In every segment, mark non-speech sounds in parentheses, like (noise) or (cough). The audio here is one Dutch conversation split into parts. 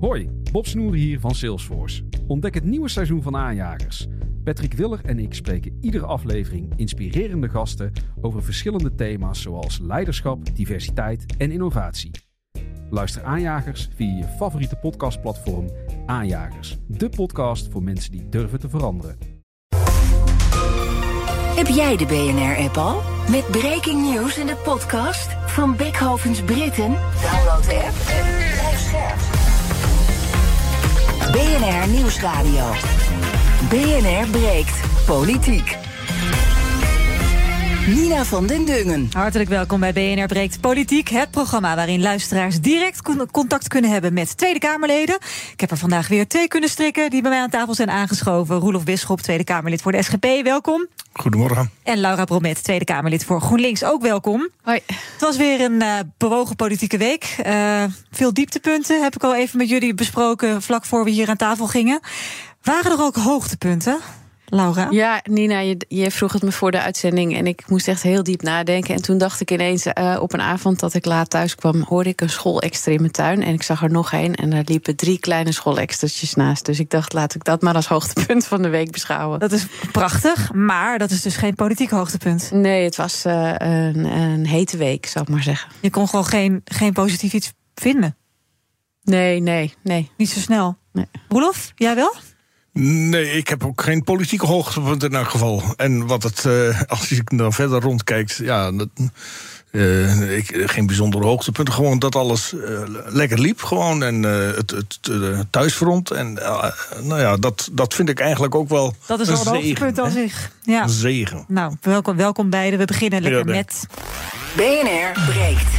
Hoi, Bob Snoer hier van Salesforce. Ontdek het nieuwe seizoen van Aanjagers. Patrick Willer en ik spreken iedere aflevering inspirerende gasten over verschillende thema's zoals leiderschap, diversiteit en innovatie. Luister Aanjagers via je favoriete podcastplatform Aanjagers, de podcast voor mensen die durven te veranderen. Heb jij de BNR-app al? Met breaking news in de podcast van Beckhovens Britten? Download de app. BNR Nieuwsradio. BNR breekt politiek. Nina van den Dungen. Hartelijk welkom bij BNR Breekt Politiek, het programma waarin luisteraars direct contact kunnen hebben met Tweede Kamerleden. Ik heb er vandaag weer twee kunnen strikken die bij mij aan tafel zijn aangeschoven. Roelof Bisschop, Tweede Kamerlid voor de SGP, welkom. Goedemorgen. En Laura Bromet, Tweede Kamerlid voor GroenLinks, ook welkom. Hoi. Het was weer een uh, bewogen politieke week. Uh, veel dieptepunten heb ik al even met jullie besproken vlak voor we hier aan tafel gingen. Waren er ook hoogtepunten? Laura? Ja, Nina, je, je, vroeg het me voor de uitzending en ik moest echt heel diep nadenken. En toen dacht ik ineens uh, op een avond dat ik laat thuis kwam, hoorde ik een schoolextra in mijn tuin. En ik zag er nog één en daar liepen drie kleine schoolextra's naast. Dus ik dacht, laat ik dat maar als hoogtepunt van de week beschouwen. Dat is prachtig, maar dat is dus geen politiek hoogtepunt. Nee, het was uh, een, een hete week, zou ik maar zeggen. Je kon gewoon geen, geen positief iets vinden? Nee, nee, nee. Niet zo snel? Nee. Roelof, jij wel? Nee, ik heb ook geen politieke hoogtepunt in elk geval. En wat het, uh, als je dan verder rondkijkt, ja, dat, uh, ik, geen bijzondere hoogtepunten. Gewoon dat alles uh, lekker liep. Gewoon. En het, het thuisfront. En nou ja, dat, dat vind ik eigenlijk ook wel. Dat is wel een hoogtepunt aan zich. Ja. Een zegen. Nou, welkom, welkom beiden. We beginnen lekker ja, met. BNR breekt.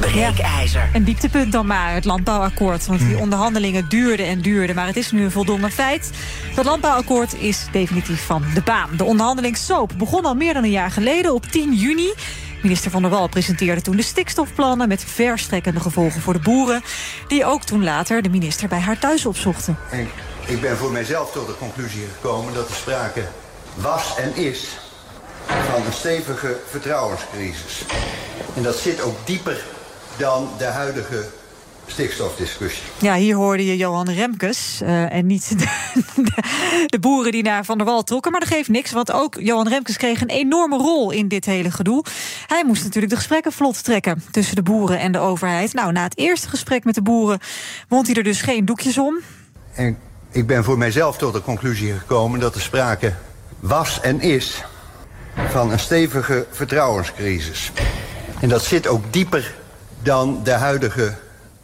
Breekijzer. Ja, een dieptepunt dan maar, het landbouwakkoord. Want die onderhandelingen duurden en duurden. Maar het is nu een voldongen feit. Dat landbouwakkoord is definitief van de baan. De onderhandelingssoap begon al meer dan een jaar geleden op 10 juni. Minister Van der Wal presenteerde toen de stikstofplannen... met verstrekkende gevolgen voor de boeren... die ook toen later de minister bij haar thuis opzochten. En ik ben voor mijzelf tot de conclusie gekomen dat er sprake was en is... van een stevige vertrouwenscrisis. En dat zit ook dieper dan de huidige stikstofdiscussie. Ja, hier hoorde je Johan Remkes uh, en niet de, de, de, boeren die naar Van der Wal trokken. Maar dat geeft niks, want ook Johan Remkes kreeg een enorme rol in dit hele gedoe. Hij moest natuurlijk de gesprekken vlot trekken tussen de boeren en de overheid. Nou, na het eerste gesprek met de boeren wond hij er dus geen doekjes om. En ik ben voor mijzelf tot de conclusie gekomen dat er sprake was en is van een stevige vertrouwenscrisis. En dat zit ook dieper dan de huidige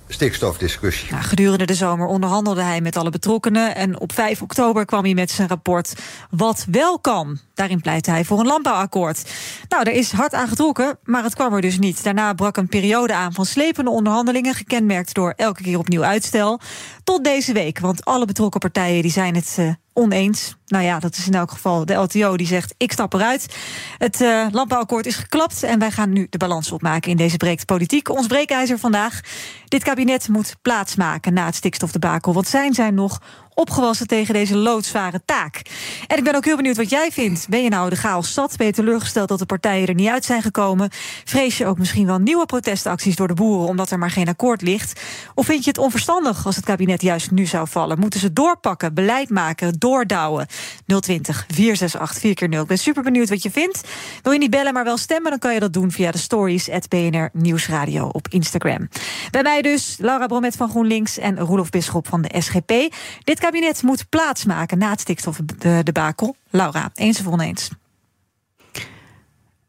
stikstofdiscussie. Gedurende de zomer onderhandelde hij met alle betrokkenen... en op 5 oktober kwam hij met zijn rapport Wat wel kan. Daarin pleitte hij voor een landbouwakkoord. Nou, daar is hard aan getrokken, maar het kwam er dus niet. Daarna brak een periode aan van slepende onderhandelingen... gekenmerkt door elke keer opnieuw uitstel. Tot deze week, want alle betrokken partijen die zijn het uh, oneens. Nou ja, dat is in elk geval de LTO die zegt: ik stap eruit. Het uh, landbouwakkoord is geklapt en wij gaan nu de balans opmaken in deze breekt politiek. Ons breekijzer vandaag. Dit kabinet moet plaatsmaken na het stikstofdebakel. Want zijn zij nog opgewassen tegen deze loodzware taak. En ik ben ook heel benieuwd wat jij vindt. Ben je nou de chaos zat? Ben je teleurgesteld dat de partijen er niet uit zijn gekomen? Vrees je ook misschien wel nieuwe protestacties door de boeren omdat er maar geen akkoord ligt? Of vind je het onverstandig als het kabinet juist nu zou vallen? Moeten ze doorpakken, beleid maken, doordouwen? 020 468 4 keer 0. Ik ben super benieuwd wat je vindt. Wil je niet bellen, maar wel stemmen? Dan kan je dat doen via de stories at BNR Nieuwsradio op Instagram. Bij mij dus Laura Bromet van GroenLinks en Roelof Bisschop van de SGP. Dit kabinet moet plaatsmaken na het stikstofdebakel. Laura, eens of oneens?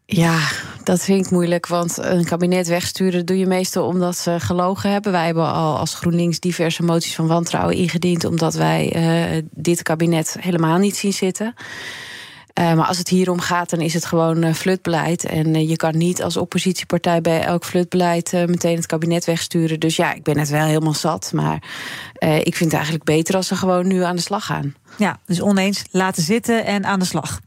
Ja, dat vind ik moeilijk. Want een kabinet wegsturen doe je meestal omdat ze gelogen hebben. Wij hebben al als GroenLinks diverse moties van wantrouwen ingediend. omdat wij uh, dit kabinet helemaal niet zien zitten. Uh, maar als het hierom gaat, dan is het gewoon uh, flutbeleid. En je kan niet als oppositiepartij bij elk flutbeleid meteen het kabinet wegsturen. Dus ja, ik ben het wel helemaal zat. Maar ik vind het eigenlijk beter als ze gewoon nu aan de slag gaan. Ja, dus oneens laten zitten en aan de slag.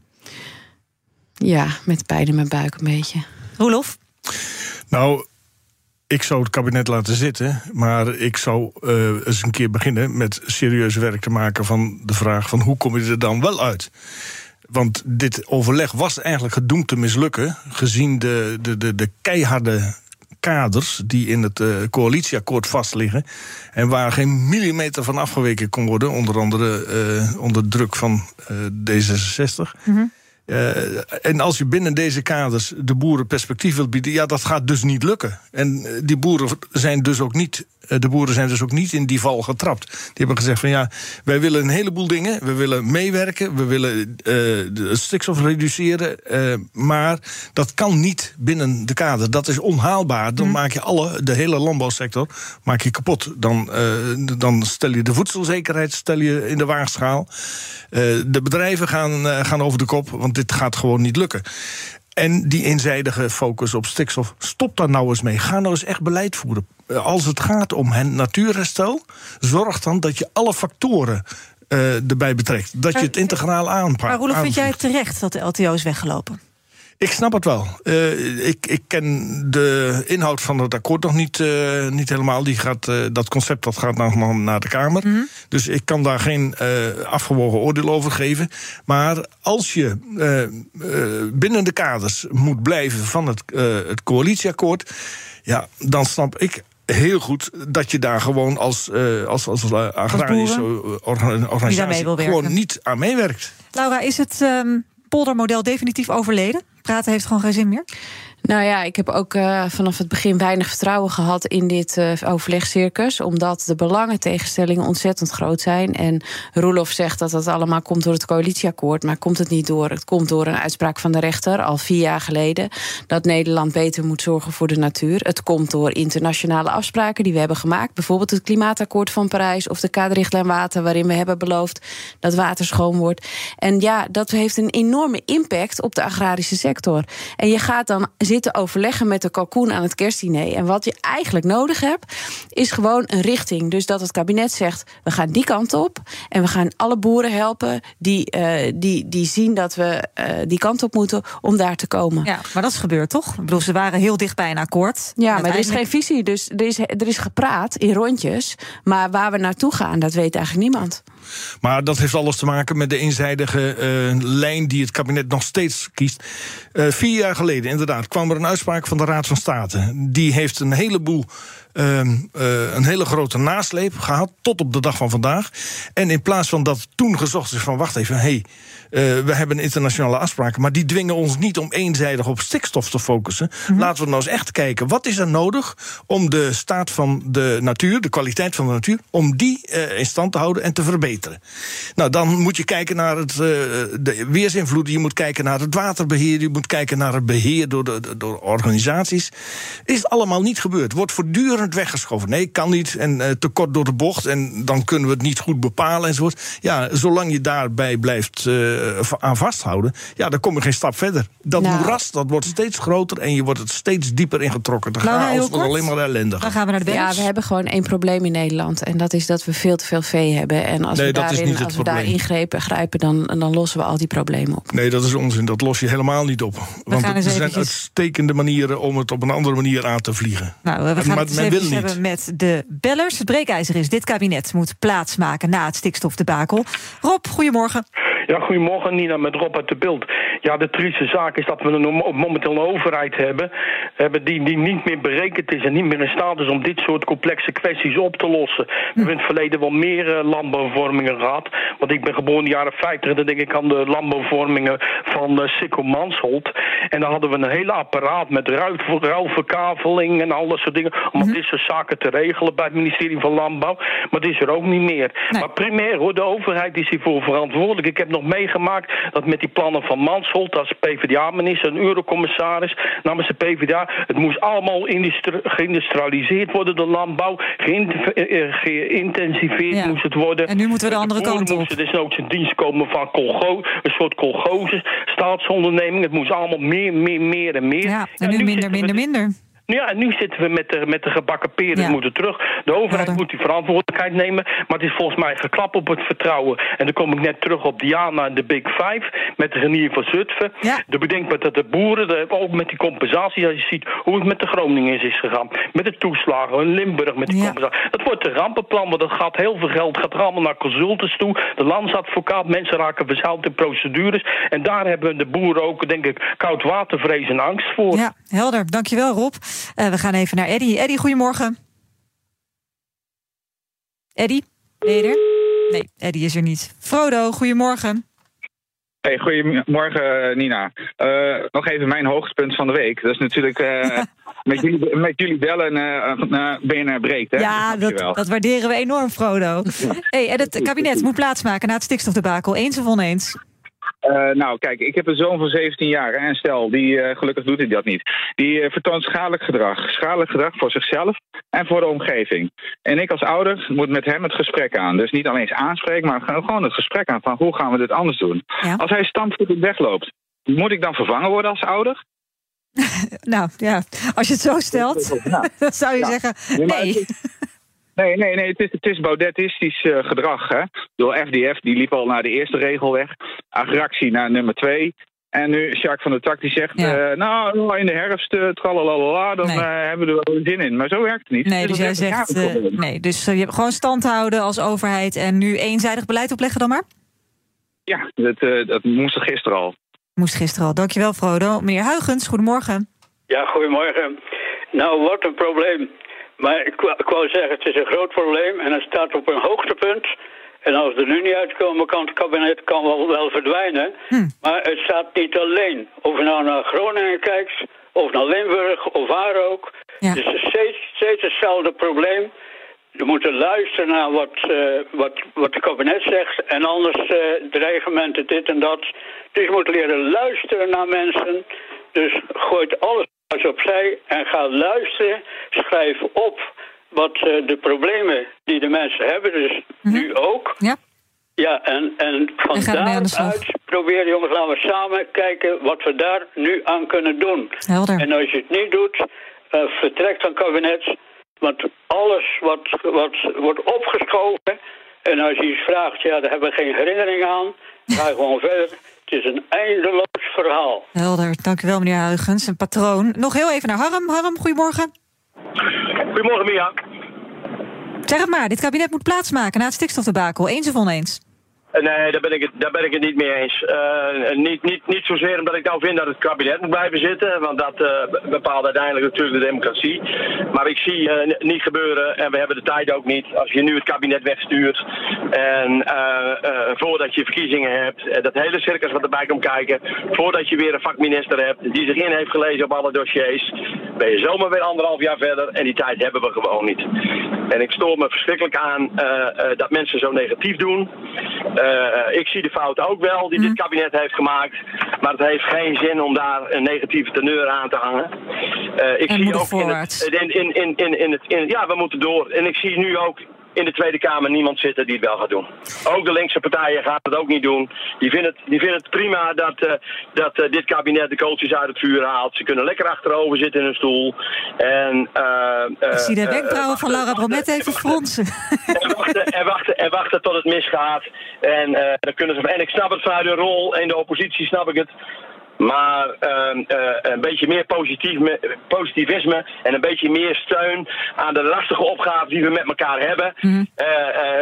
Ja, met pijn in mijn buik een beetje. Roelof? Nou, ik zou het kabinet laten zitten, maar ik zou uh, eens een keer beginnen met serieus werk te maken van de vraag van hoe kom je er dan wel uit? Want dit overleg was eigenlijk gedoemd te mislukken, gezien de, de, de, de keiharde kaders die in het uh, coalitieakkoord vastliggen. En waar geen millimeter van afgeweken kon worden, onder andere uh, onder druk van D66. Mm en als je binnen deze kaders de boeren perspectief wilt bieden, ja, dat gaat dus niet lukken. En die boeren zijn dus ook niet eh, de boeren zijn dus ook niet in die val getrapt. Die hebben gezegd van ja, wij willen een heleboel dingen. We willen meewerken, we willen uh, de stikstof reduceren. Uh, maar dat kan niet binnen de kader. Dat is onhaalbaar. Dan hm. maak je alle, de hele landbouwsector maak je kapot. Dan, uh, dan stel je de voedselzekerheid stel je in de waagschaal. de bedrijven gaan, gaan over de kop, want dit gaat gewoon niet lukken. En die eenzijdige focus op stikstof, stop daar nou eens mee. Ga nou eens echt beleid voeren. Eh, als het gaat om hen natuurherstel, zorg dan dat je alle factoren uh, erbij betrekt. Dat je het integraal aanpakt. Maar Roelof, vind jij terecht dat de LTO is weggelopen? Ik snap het wel. Uh, ik, ik ken de inhoud van het akkoord nog niet, uh, niet helemaal. Die gaat, uh, dat concept dat gaat nog naar de Kamer. Mm -hmm. Dus ik kan daar geen afgewogen oordeel over geven. Maar als je binnen de kaders moet blijven van het, het coalitieakkoord... Ja, dan snap ik heel goed dat je daar gewoon als, uh, als, als agrarische organisatie gewoon niet aan meewerkt. Laura, is het um, poldermodel definitief overleden? Praten heeft gewoon geen zin meer? Nou ja, ik heb ook uh, vanaf het begin weinig vertrouwen gehad in dit uh, overlegcircus. Omdat de belangentegenstellingen ontzettend groot zijn. En Roelof zegt dat dat allemaal komt door het coalitieakkoord. Maar komt het niet door? Het komt door een uitspraak van de rechter al vier jaar geleden. Dat Nederland beter moet zorgen voor de natuur. Het komt door internationale afspraken die we hebben gemaakt. Bijvoorbeeld het klimaatakkoord van Parijs of de kaderrichtlijn water. Waarin we hebben beloofd dat water schoon wordt. En ja, dat heeft een enorme impact op de agrarische sector. En je gaat dan zitten overleggen met de kalkoen aan het kerstdiner. En wat je eigenlijk nodig hebt, is gewoon een richting. Dus dat het kabinet zegt: we gaan die kant op. En we gaan alle boeren helpen die, uh, die, die zien dat we uh, die kant op moeten om daar te komen. Ja, maar dat is gebeurd toch? Ik bedoel, ze waren heel dicht bij een akkoord. Ja, maar er is geen visie. Dus er is, er is gepraat in rondjes. Maar waar we naartoe gaan, dat weet eigenlijk niemand. Maar dat heeft alles te maken met de eenzijdige uh, lijn die het kabinet nog steeds kiest. Uh, vier jaar geleden, inderdaad, kwam er een uitspraak van de Raad van State. Die heeft een heleboel uh, uh, een hele grote nasleep gehad tot op de dag van vandaag. En in plaats van dat toen gezocht is van wacht even, hé, hey, uh, we hebben internationale afspraken, maar die dwingen ons niet om eenzijdig op stikstof te focussen. Mm-hmm. Laten we nou eens echt kijken, wat is er nodig om de staat van de natuur, de kwaliteit van de natuur, om die uh, in stand te houden en te verbeteren. Nou, dan moet je kijken naar het, de weersinvloeden, je moet kijken naar het waterbeheer, je moet kijken naar het beheer door, de, door organisaties. Is het allemaal niet gebeurd? Wordt voortdurend weggeschoven. Nee, kan niet en te kort door de bocht en dan kunnen we het niet goed bepalen enzovoort. Ja, zolang je daarbij blijft uh, aan vasthouden, ja, dan kom je geen stap verder. Dat nou. moeras dat wordt steeds groter en je wordt het steeds dieper ingetrokken. De chaos wordt alleen maar ellendig. Dan gaan we naar de Ja, we hebben gewoon één probleem in Nederland. En dat is dat we veel te veel vee hebben. En als nee, we, daarin, als we daar ingrepen, grijpen, dan, dan lossen we al die problemen op. Nee, dat is onzin. Dat los je helemaal niet op. Want er zijn eventjes... uitstekende manieren om het op een andere manier aan te vliegen. Nou, we gaan maar het eens hebben met de bellers. Het breekijzer is, dit kabinet moet plaatsmaken na het stikstofdebakel. Rob, goedemorgen. Ja, goedemorgen Nina, met Rob uit de Beeld. Ja, de trieste zaak is dat we een momenteel een overheid hebben, hebben die, die niet meer berekend is en niet meer in staat is om dit soort complexe kwesties op te lossen. We hebben in het verleden wel meer uh, landbouwvormingen gehad. Want ik ben geboren in de jaren 50 en dan denk ik aan de landbouwvormingen van uh, Sikko Mansholt. En dan hadden we een hele apparaat met ruilverkaveling en al dat soort dingen. Om mm dit soort zaken te regelen bij het ministerie van Landbouw. Maar dat is er ook niet meer. Nee. Maar primair hoor, de overheid is hiervoor verantwoordelijk. Ik heb nog meegemaakt dat met die plannen van Mansholt als PvdA-minister, een eurocommissaris namens de PvdA, het moest allemaal geïndustrialiseerd worden, de landbouw, geïntensiveerd ja. moest het worden. En nu moeten we de andere kant op. moesten desnoods in dienst komen van colgo, een soort colgose, staatsonderneming. Het moest allemaal meer, meer, meer en meer. Ja, en nu, nu minder, minder, minder. Ja, en nu zitten we met de, met de gebakken peren ja. moeten terug. De overheid moet die verantwoordelijkheid nemen. Maar het is volgens mij geklap op het vertrouwen. En dan kom ik net terug op Diana en de Big Five. Met de genier van Zutphen. Ja. De bedenkbaar dat de boeren, de, ook met die compensatie... als je ziet hoe het met de Groningers is gegaan. Met de toeslagen in Limburg met die compensatie. Dat wordt een rampenplan, want dat gaat heel veel geld. gaat er allemaal naar consultants toe. De landsadvocaat, mensen raken verzeild in procedures. En daar hebben de boeren ook, denk ik, koud watervrees en angst voor. Ja, helder. Dankjewel Rob. We gaan even naar Eddy. Eddy, goedemorgen. Eddy, ben je er? Nee, Eddy is er niet. Frodo, goedemorgen. Hey, goedemorgen Nina. Uh, nog even mijn hoogtepunt van de week. Dat is natuurlijk uh, (laughs) met, jullie, met jullie bellen uh, BNR breekt. Hè? Ja, dat, dat, waarderen we enorm, Frodo. hey, en het kabinet moet plaatsmaken na het stikstofdebakel. Eens of oneens? Uh, nou, kijk, ik heb een zoon van 17 jaar. En stel, die, uh, gelukkig doet hij dat niet. Die uh, vertoont schadelijk gedrag. Schadelijk gedrag voor zichzelf en voor de omgeving. En ik als ouder moet met hem het gesprek aan. Dus niet alleen eens aanspreken, maar gewoon het gesprek aan. Van hoe gaan we dit anders doen? Ja. Als hij stampvoetend wegloopt, moet ik dan vervangen worden als ouder? (laughs) nou ja, als je het zo stelt, (laughs) dan zou je zeggen nee. Nee, nee, nee. Het is, het is baudetistisch uh, gedrag. Hè? Door FDF, die liep al naar de eerste regel weg. Agractie naar nummer twee. En nu Jacques van der Tak die zegt, ja. uh, nou, in de herfst, uh, tralalala, dan nee. uh, hebben we er wel zin in. Maar zo werkt het niet. Nee, dus, dus jij zegt, nee, dus je hebt gewoon stand houden als overheid en nu eenzijdig beleid opleggen dan maar? Ja, dat, dat moest gisteren al. Moest gisteren al. Dankjewel, Frodo. Meneer Huigens, goedemorgen. Ja, goedemorgen. Nou, wat een probleem. Maar ik, ik wou zeggen, het is een groot probleem en het staat op een hoogtepunt. En als er nu niet uitkomen kan, het kabinet kan wel, wel verdwijnen. Hm. Maar het staat niet alleen. Of je nou naar Groningen kijkt, of naar Limburg, of waar ook. Ja. Het is steeds, steeds hetzelfde probleem. We moeten luisteren naar wat, uh, wat, wat het kabinet zegt. En anders uh, dreigementen, dit en dat. Dus je moet leren luisteren naar mensen. Dus gooit alles als opzij en ga luisteren. Schrijf op wat uh, de problemen die de mensen hebben, dus mm -hmm. nu ook. Ja. Ja, en, en van daaruit proberen jongens, laten we samen kijken wat we daar nu aan kunnen doen. Helder. En als je het niet doet, uh, vertrekt dan kabinet. Want alles wat, wat wordt opgeschoven. En als je iets vraagt, ja, daar hebben we geen herinnering aan. Ga gewoon (laughs) verder. Het is een eindeloos verhaal. Helder, dank u wel meneer Huygens. Een patroon. Nog heel even naar Harm. Harm, goedemorgen. Goedemorgen Mia. Zeg het maar, dit kabinet moet plaatsmaken na het stikstofdebakel. Eens of oneens? Eh, nee, daar ben ik het, daar ben ik het niet mee eens. Uh, niet, niet, niet zozeer omdat ik nou vind dat het kabinet moet blijven zitten, want dat uh, bepaalt uiteindelijk natuurlijk de democratie. Maar ik zie uh, niet gebeuren en we hebben de tijd ook niet. Als je nu het kabinet wegstuurt en voordat je verkiezingen hebt, dat hele circus wat erbij komt kijken, voordat je weer een vakminister hebt die zich in heeft gelezen op alle dossiers, ben je zomaar weer anderhalf jaar verder en die tijd hebben we gewoon niet. En ik stoor me verschrikkelijk aan dat mensen zo negatief doen. Uh, ik zie de fout ook wel die dit mhm. kabinet heeft gemaakt. Maar het heeft geen zin om daar een negatieve teneur aan te hangen. Uh, ik en zie ook in het, in, in, in, in, in het, in, ja, we moeten door. En ik zie nu ook in de Tweede Kamer niemand zitten die het wel gaat doen. Ook de linkse partijen gaan het ook niet doen. Die vinden het, die vinden het prima dat, uh, dat uh, dit kabinet de kooltjes uit het vuur haalt. Ze kunnen lekker achterover zitten in hun stoel. En, uh, Ik zie de wenkbrauwen van Laura Bromet even fronsen. En wachten, en, wachten, en wachten tot het misgaat. En, dan kunnen ze, en ik snap het vanuit hun rol in de oppositie, snap ik het. Maar uh, uh, een beetje meer positivisme en een beetje meer steun aan de lastige opgaven die we met elkaar hebben, mm. uh,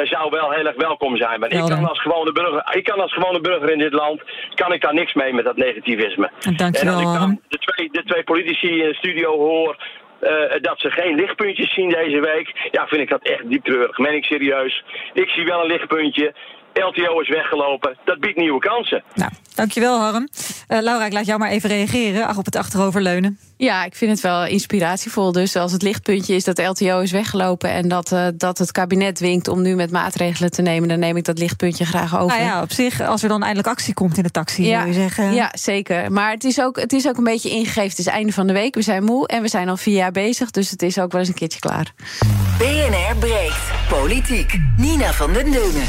zou wel heel erg welkom zijn. Maar ik kan, als gewone burger, ik kan als gewone burger in dit land, kan ik daar niks mee met dat negativisme. Dankjewel. En als ik dan de twee, de twee politici in de studio hoor uh, dat ze geen lichtpuntjes zien deze week. Ja, vind ik dat echt diep treurig. Meen ik serieus. Ik zie wel een lichtpuntje. LTO is weggelopen. Dat biedt nieuwe kansen. Nou, dankjewel Harm. Uh, Laura, ik laat jou maar even reageren. Ach, op het achteroverleunen. Ja, ik vind het wel inspiratievol. Dus als het lichtpuntje is dat de LTO is weggelopen... en dat, uh, dat het kabinet winkt om nu met maatregelen te nemen... dan neem ik dat lichtpuntje graag over. Nou ja, op zich, als er dan eindelijk actie komt in de taxi, ja, je zeggen. Ja, zeker. Maar het is, ook, het is ook een beetje ingegeven. Het is einde van de week, we zijn moe en we zijn al vier jaar bezig... dus het is ook wel eens een keertje klaar. BNR breekt. Politiek. Nina van den Deunen.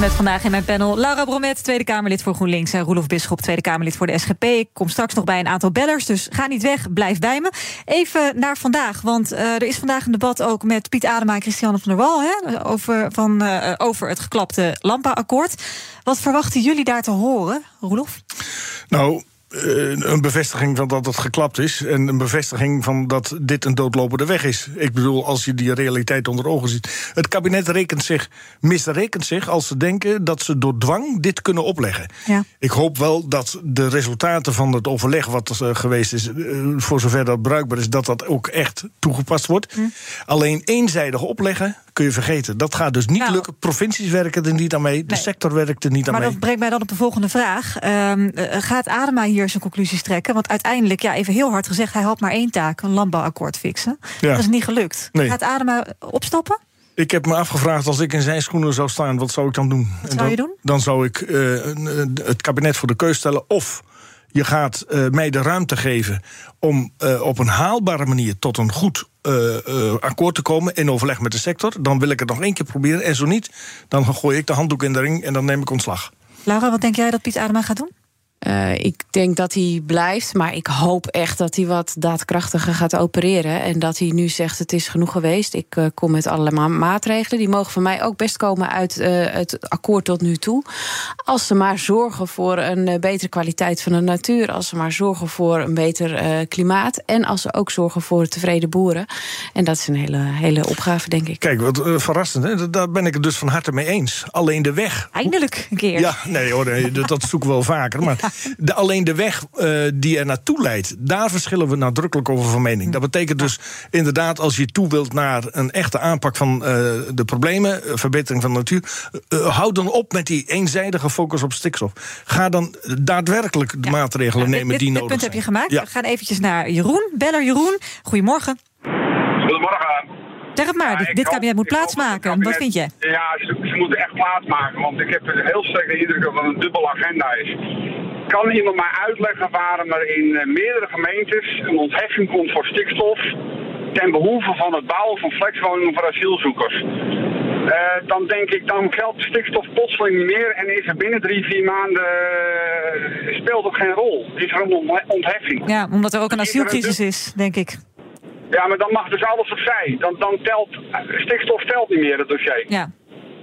Met vandaag in mijn panel Laura Bromet, Tweede Kamerlid voor GroenLinks... en Roelof Bisschop, Tweede Kamerlid voor de SGP. Ik kom straks nog bij een aantal bellers, dus ga niet weg, blijf bij me. Even naar vandaag, want uh, er is vandaag een debat ook... met Piet Adema en Christiane van der Wal... Hè, over, van, uh, over het geklapte Lampa-akkoord. Wat verwachten jullie daar te horen, Roelof? Nou, een bevestiging van dat het geklapt is. En een bevestiging van dat dit een doodlopende weg is. Ik bedoel, als je die realiteit onder ogen ziet. Het kabinet rekent zich, misrekent zich als ze denken dat ze door dwang dit kunnen opleggen. Ja. Ik hoop wel dat de resultaten van het overleg wat er geweest is, voor zover dat bruikbaar is, dat dat ook echt toegepast wordt. Alleen eenzijdig opleggen kun je vergeten. Dat gaat dus niet Nou. lukken. Provincies werken er niet aan mee, de Nee. sector werkt er niet aan Maar mee. dat brengt mij dan op de volgende vraag. Ehm, eh, gaat Adema hier zijn conclusies trekken? Want uiteindelijk, ja, even heel hard gezegd, hij had maar één taak: een landbouwakkoord fixen. Ja. Dat is niet gelukt. Nee. Gaat Adema opstappen? Ik heb me afgevraagd, als ik in zijn schoenen zou staan, wat zou ik dan doen? Wat zou je doen? Dan zou ik eh, eh, het kabinet voor de keus stellen. Of je gaat eh, mij de ruimte geven om eh, op een haalbare manier tot een goed eh, akkoord te komen in overleg met de sector. Dan wil ik het nog één keer proberen. En zo niet, dan gooi ik de handdoek in de ring en dan neem ik ontslag. Laura, wat denk jij dat Piet Adema gaat doen? Eh, ik denk dat hij blijft, maar ik hoop echt dat hij wat daadkrachtiger gaat opereren. En dat hij nu zegt: het is genoeg geweest. Ik eh, kom met allerlei maatregelen. Die mogen van mij ook best komen uit eh, het akkoord tot nu toe. Als ze maar zorgen voor een betere kwaliteit van de natuur. Als ze maar zorgen voor een beter eh, klimaat. En als ze ook zorgen voor tevreden boeren. En dat is een hele, hele opgave, denk ik. Kijk, wat verrassend, hè? daar ben ik het dus van harte mee eens. Alleen de weg Eindelijk een keer. Ja, nee hoor, dat zoeken we wel vaker. Maar (laughs) (laughs) de, alleen de weg eh, die er naartoe leidt, daar verschillen we nadrukkelijk over van mening. Dat betekent dus inderdaad, als je toe wilt naar een echte aanpak van eh, de problemen, eh, verbetering van de natuur, eh, hou dan op met die eenzijdige focus op stikstof. Ga dan daadwerkelijk de maatregelen nemen dit, die dit nodig punt zijn. heb je gemaakt. Ja. We gaan eventjes naar Jeroen. Beller Jeroen, goedemorgen. Goedemorgen. Zeg het maar, Ja, dit, dit hoop- kabinet moet plaatsmaken. Wat vind je? Ja, ze, ze moeten echt plaatsmaken, want ik heb een heel sterk de indruk dat het een dubbele agenda is. Kan iemand mij uitleggen waarom er in eh, meerdere gemeentes een ontheffing komt voor stikstof ten behoeve van het bouwen van flexwoningen voor asielzoekers? Eh, dan denk ik, dan geldt stikstof plotseling niet meer en is er binnen drie, vier maanden eh, speelt het geen rol. Is er een ont- ontheffing. Ja, omdat er ook een asielcrisis is, denk ik. Ja, maar dan mag dus alles opzij. Dan, dan telt, stikstof telt niet meer, het dossier. Ja.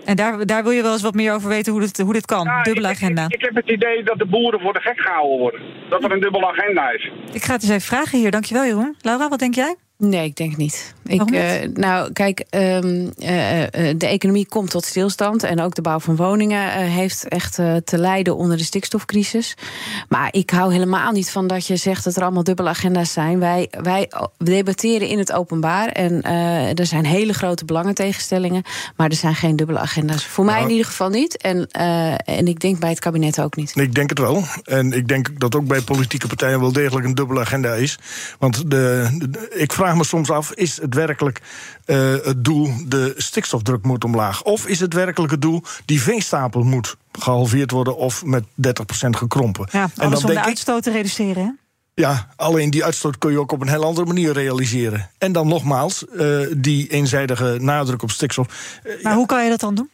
En daar, daar wil je wel eens wat meer over weten hoe dit, hoe dit kan. Ja, Dubbele ik, agenda. Ik, ik heb het idee dat de boeren voor de gek gehouden worden. Dat er een dubbele agenda is. Ik ga het eens even vragen hier. Dankjewel, Jeroen. Laura, wat denk jij? Nee, ik denk niet. Ik, eh, nou, kijk, ehm, eh, eh, de economie komt tot stilstand. En ook de bouw van woningen eh, heeft echt eh, te lijden onder de stikstofcrisis. Maar ik hou helemaal niet van dat je zegt dat er allemaal dubbele agenda's zijn. Wij, wij debatteren in het openbaar. En eh, er zijn hele grote belangentegenstellingen. Maar er zijn geen dubbele agenda's. Voor mij Nou. in ieder geval niet. En, eh, en ik denk bij het kabinet ook niet. Ik denk het wel. En ik denk dat ook bij politieke partijen wel degelijk een dubbele agenda is. Want de, de- ik vraag me soms af: is het werkelijk eh, het doel de stikstofdruk moet omlaag? Of is het werkelijk het doel die veestapel moet gehalveerd worden of met 30% gekrompen? Ja, en alles om de uitstoot te reduceren, hè? ja, alleen die uitstoot kun je ook op een heel andere manier realiseren. En dan nogmaals, eh, die eenzijdige nadruk op stikstof. Eh, Maar hoe kan je dat dan doen?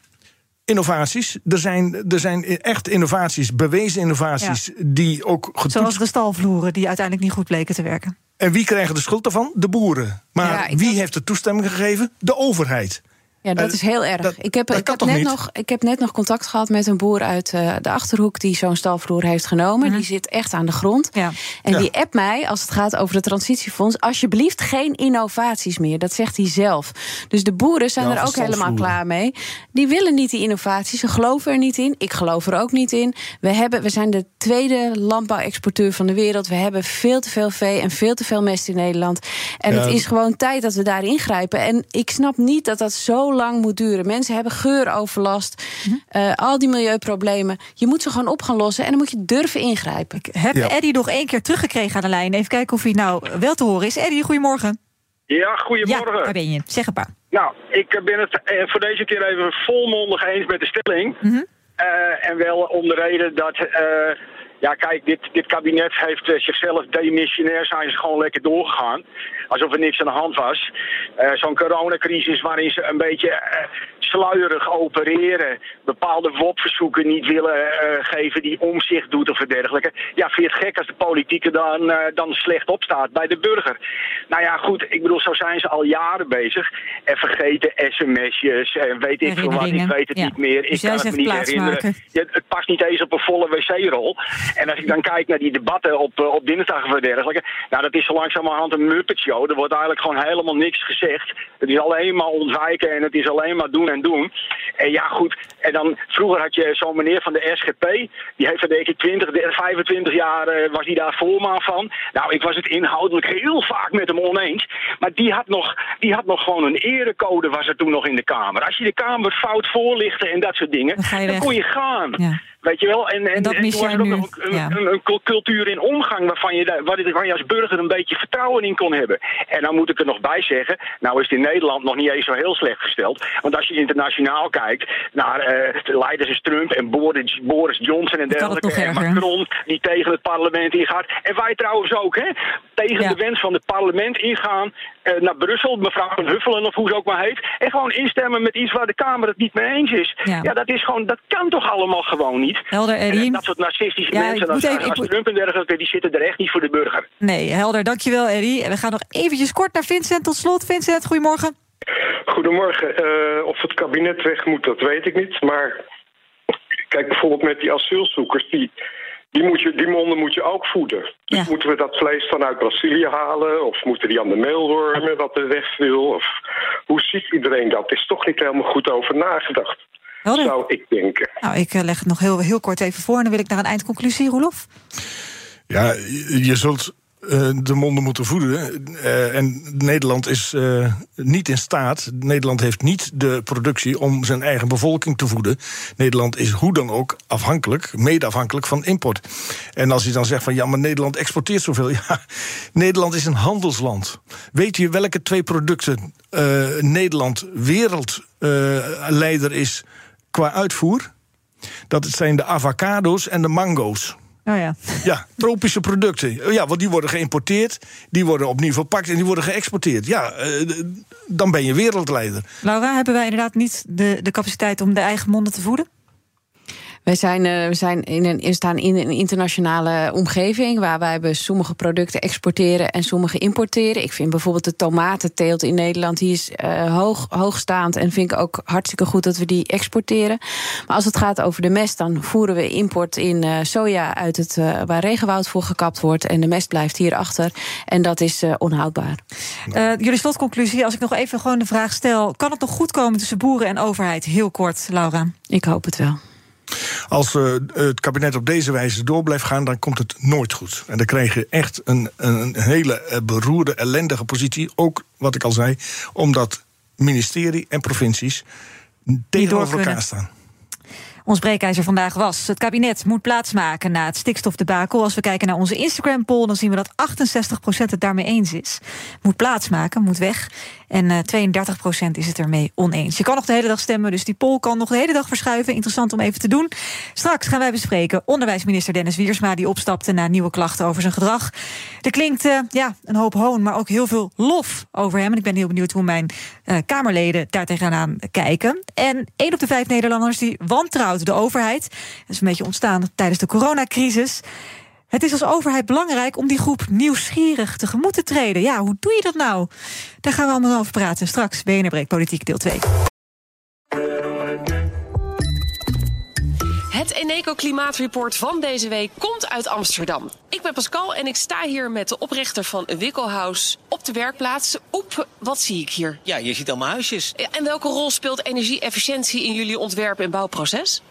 Innovaties. Er zijn, er zijn echt innovaties, bewezen innovaties, die ook getoetst Zoals de stalvloeren die uiteindelijk niet goed bleken te werken. En wie krijgen de schuld daarvan? De boeren. Maar Ja, wie heeft de toestemming gegeven? De overheid. Ja, dat Eh, is heel erg. dat- ik, heb, ik, heb net niet? nog, ik heb net nog contact gehad met een boer uit eh, de achterhoek die zo'n stalvloer heeft genomen. Die zit echt aan de grond. Ja. En Ja. die appt mij als het gaat over het transitiefonds. Alsjeblieft, geen innovaties meer. Dat zegt hij zelf. Dus de boeren zijn Ja, er ook helemaal klaar mee. Die willen niet die innovaties. Ze geloven er niet in. Ik geloof er ook niet in. We, hebben, we zijn de tweede landbouwexporteur van de wereld. We hebben veel te veel vee en veel te veel mest in Nederland. En Ja. het is gewoon tijd dat we daar ingrijpen. En ik snap niet dat dat zo lang moet duren. Mensen hebben geuroverlast, Mhm. eh, al die milieuproblemen. Je moet ze gewoon op gaan lossen en dan moet je durven ingrijpen. Ik heb Ja. Eddie nog één keer teruggekregen aan de lijn. Even kijken of hij nou wel te horen is. Eddie, goedemorgen. Ja, Ja, goedemorgen. daar ben je. Zeg het maar. Nou, ik ben het eh, voor deze keer even volmondig eens met de stelling. Mhm. Eh, en wel om de reden dat, eh, ja kijk, dit, dit kabinet heeft zichzelf demissionair zijn ze gewoon lekker doorgegaan. Alsof er niks aan de hand was. Eh, Zo'n coronacrisis waarin ze een beetje eh, sluierig opereren, bepaalde WOP-verzoeken niet willen eh, geven die omzicht doet of dergelijke. Ja, vind je het gek als de politieke dan, dan slecht opstaat bij de burger? Nou ja, goed, ik bedoel, zo zijn ze al jaren bezig. En vergeten sms'jes en weet ik veel wat, ik weet het Ja. niet meer. Dus ik jij kan het me niet herinneren. Ja, het past niet eens op een volle wc-rol. En als ik dan kijk naar die debatten op, op dinsdag en dergelijke, nou dat is zo langzamerhand een Muppet Er wordt eigenlijk gewoon helemaal niks gezegd. Het is alleen maar ontwijken en het is alleen maar doen en doen. En ja, goed. En dan vroeger had je zo'n meneer van de SGP. Die heeft er denk ik 20, 25 jaar eh, was hij daar voorman van. Nou, ik was het inhoudelijk heel vaak met hem oneens. Maar die had nog, die had nog gewoon een erecode was er toen nog in de Kamer. Als je de Kamer fout voorlichtte en dat soort dingen, dan weg. kon je gaan. Ja. Weet je wel? En, en, En dat en mis toen was jij er ook nog een, Ja. een, een cul- cultuur in omgang waarvan je, waar je, als burger een beetje vertrouwen in kon hebben. En dan moet ik er nog bij zeggen, nou is het in Nederland nog niet eens zo heel slecht gesteld. Want als je internationaal kijkt naar eh, de leiders als Trump en Boris, Boris Johnson en dergelijke. En. Macron die tegen het parlement ingaat. En wij trouwens ook, hè? Tegen Ja. de wens van het parlement ingaan naar Brussel, mevrouw Van Huffelen of hoe ze ook maar heet. En gewoon instemmen met iets waar de Kamer het niet mee eens is. Ja. Ja, dat is gewoon, dat kan toch allemaal gewoon niet. Helder, En Eddie. dat soort narcistische Ja, mensen als, even- als Trump en dergelijke, die zitten er echt niet voor de burger. Nee, helder. Dankjewel, Eddie. En we gaan nog eventjes kort naar Vincent tot slot. Vincent, goedemorgen. Goedemorgen. Eh, of het kabinet weg moet, dat weet ik niet. Maar kijk bijvoorbeeld met die asielzoekers, die, die, moet je, die monden moet je ook voeden. Dus moeten we dat vlees vanuit Brazilië halen? Of moeten die aan de meelwormen wat er weg wil? Of hoe ziet iedereen dat? Er is toch niet helemaal goed over nagedacht. Helder. Zou ik denken. Nou, ik eh, leg het nog heel, heel kort even voor en dan wil ik naar een eindconclusie, Roelof. Ja, je zult de monden moeten voeden. Eh, en Nederland is eh, niet in staat. Nederland heeft niet de productie om zijn eigen bevolking te voeden. Nederland is hoe dan ook afhankelijk, mede afhankelijk van import. En als je dan zegt van ja, maar Nederland exporteert zoveel. (laughs) Ja, Nederland is een handelsland. Weet je welke twee producten eh, Nederland wereldleider is qua uitvoer? Dat zijn de avocado's en de mango's. Oh ja. Ja, tropische producten. Ja, want die worden geïmporteerd, die worden opnieuw verpakt en die worden geëxporteerd. Ja, eh, dan ben je wereldleider. Laura, hebben wij inderdaad niet de, de capaciteit om de eigen monden te voeden? Wij zijn, eh, we zijn in een, staan in een internationale omgeving waar wij sommige producten exporteren en sommige importeren. Ik vind bijvoorbeeld de tomatenteelt in Nederland, die is eh, hoog, hoogstaand en vind ik ook hartstikke goed dat we die exporteren. Maar als het gaat over de mest, dan voeren we import in eh, soja uit het waar regenwoud voor gekapt wordt en de mest blijft hier achter. En dat is onhoudbaar. Jullie slotconclusie, als ik nog even gewoon de vraag stel... kan het nog goed komen tussen boeren en overheid? Heel kort, Laura. Ik hoop het wel. Als eh, het kabinet op deze wijze door blijft gaan, dan komt het nooit goed. En dan krijg je echt een, een, hele eh, beroerde, ellendige positie. Ook wat ik al zei, omdat ministerie en provincies tegenover elkaar staan. Ons breekijzer vandaag was... het kabinet moet plaatsmaken na het stikstofdebakel. Als we kijken naar onze Instagram-poll... dan zien we dat 68% het daarmee eens is. Moet plaatsmaken, moet weg. En eh 32% is het ermee oneens. Je kan nog de hele dag stemmen, dus die poll kan nog de hele dag verschuiven. Interessant om even te doen. Straks gaan wij bespreken onderwijsminister Dennis Wiersma... die opstapte na nieuwe klachten over zijn gedrag. Er klinkt eh, ja, een hoop hoon, maar ook heel veel lof over hem. En ik ben heel benieuwd hoe mijn eh, Kamerleden daar tegenaan kijken. En één op de vijf Nederlanders die wantrouwt de overheid. Dat is een beetje ontstaan tijdens de coronacrisis. Het is als overheid belangrijk om die groep nieuwsgierig tegemoet te treden. Ja, hoe doe je dat nou? Daar gaan we allemaal over praten. Straks BNR Breek Politiek deel 2. Het Eneco Klimaatreport van deze week komt uit Amsterdam. Ik ben Pascal en ik sta hier met de oprichter van Wikkelhuis op de werkplaats. Oep, wat zie ik hier? Ja, je ziet allemaal huisjes. Ja, En welke rol speelt energie-efficiëntie in jullie ontwerp- en bouwproces?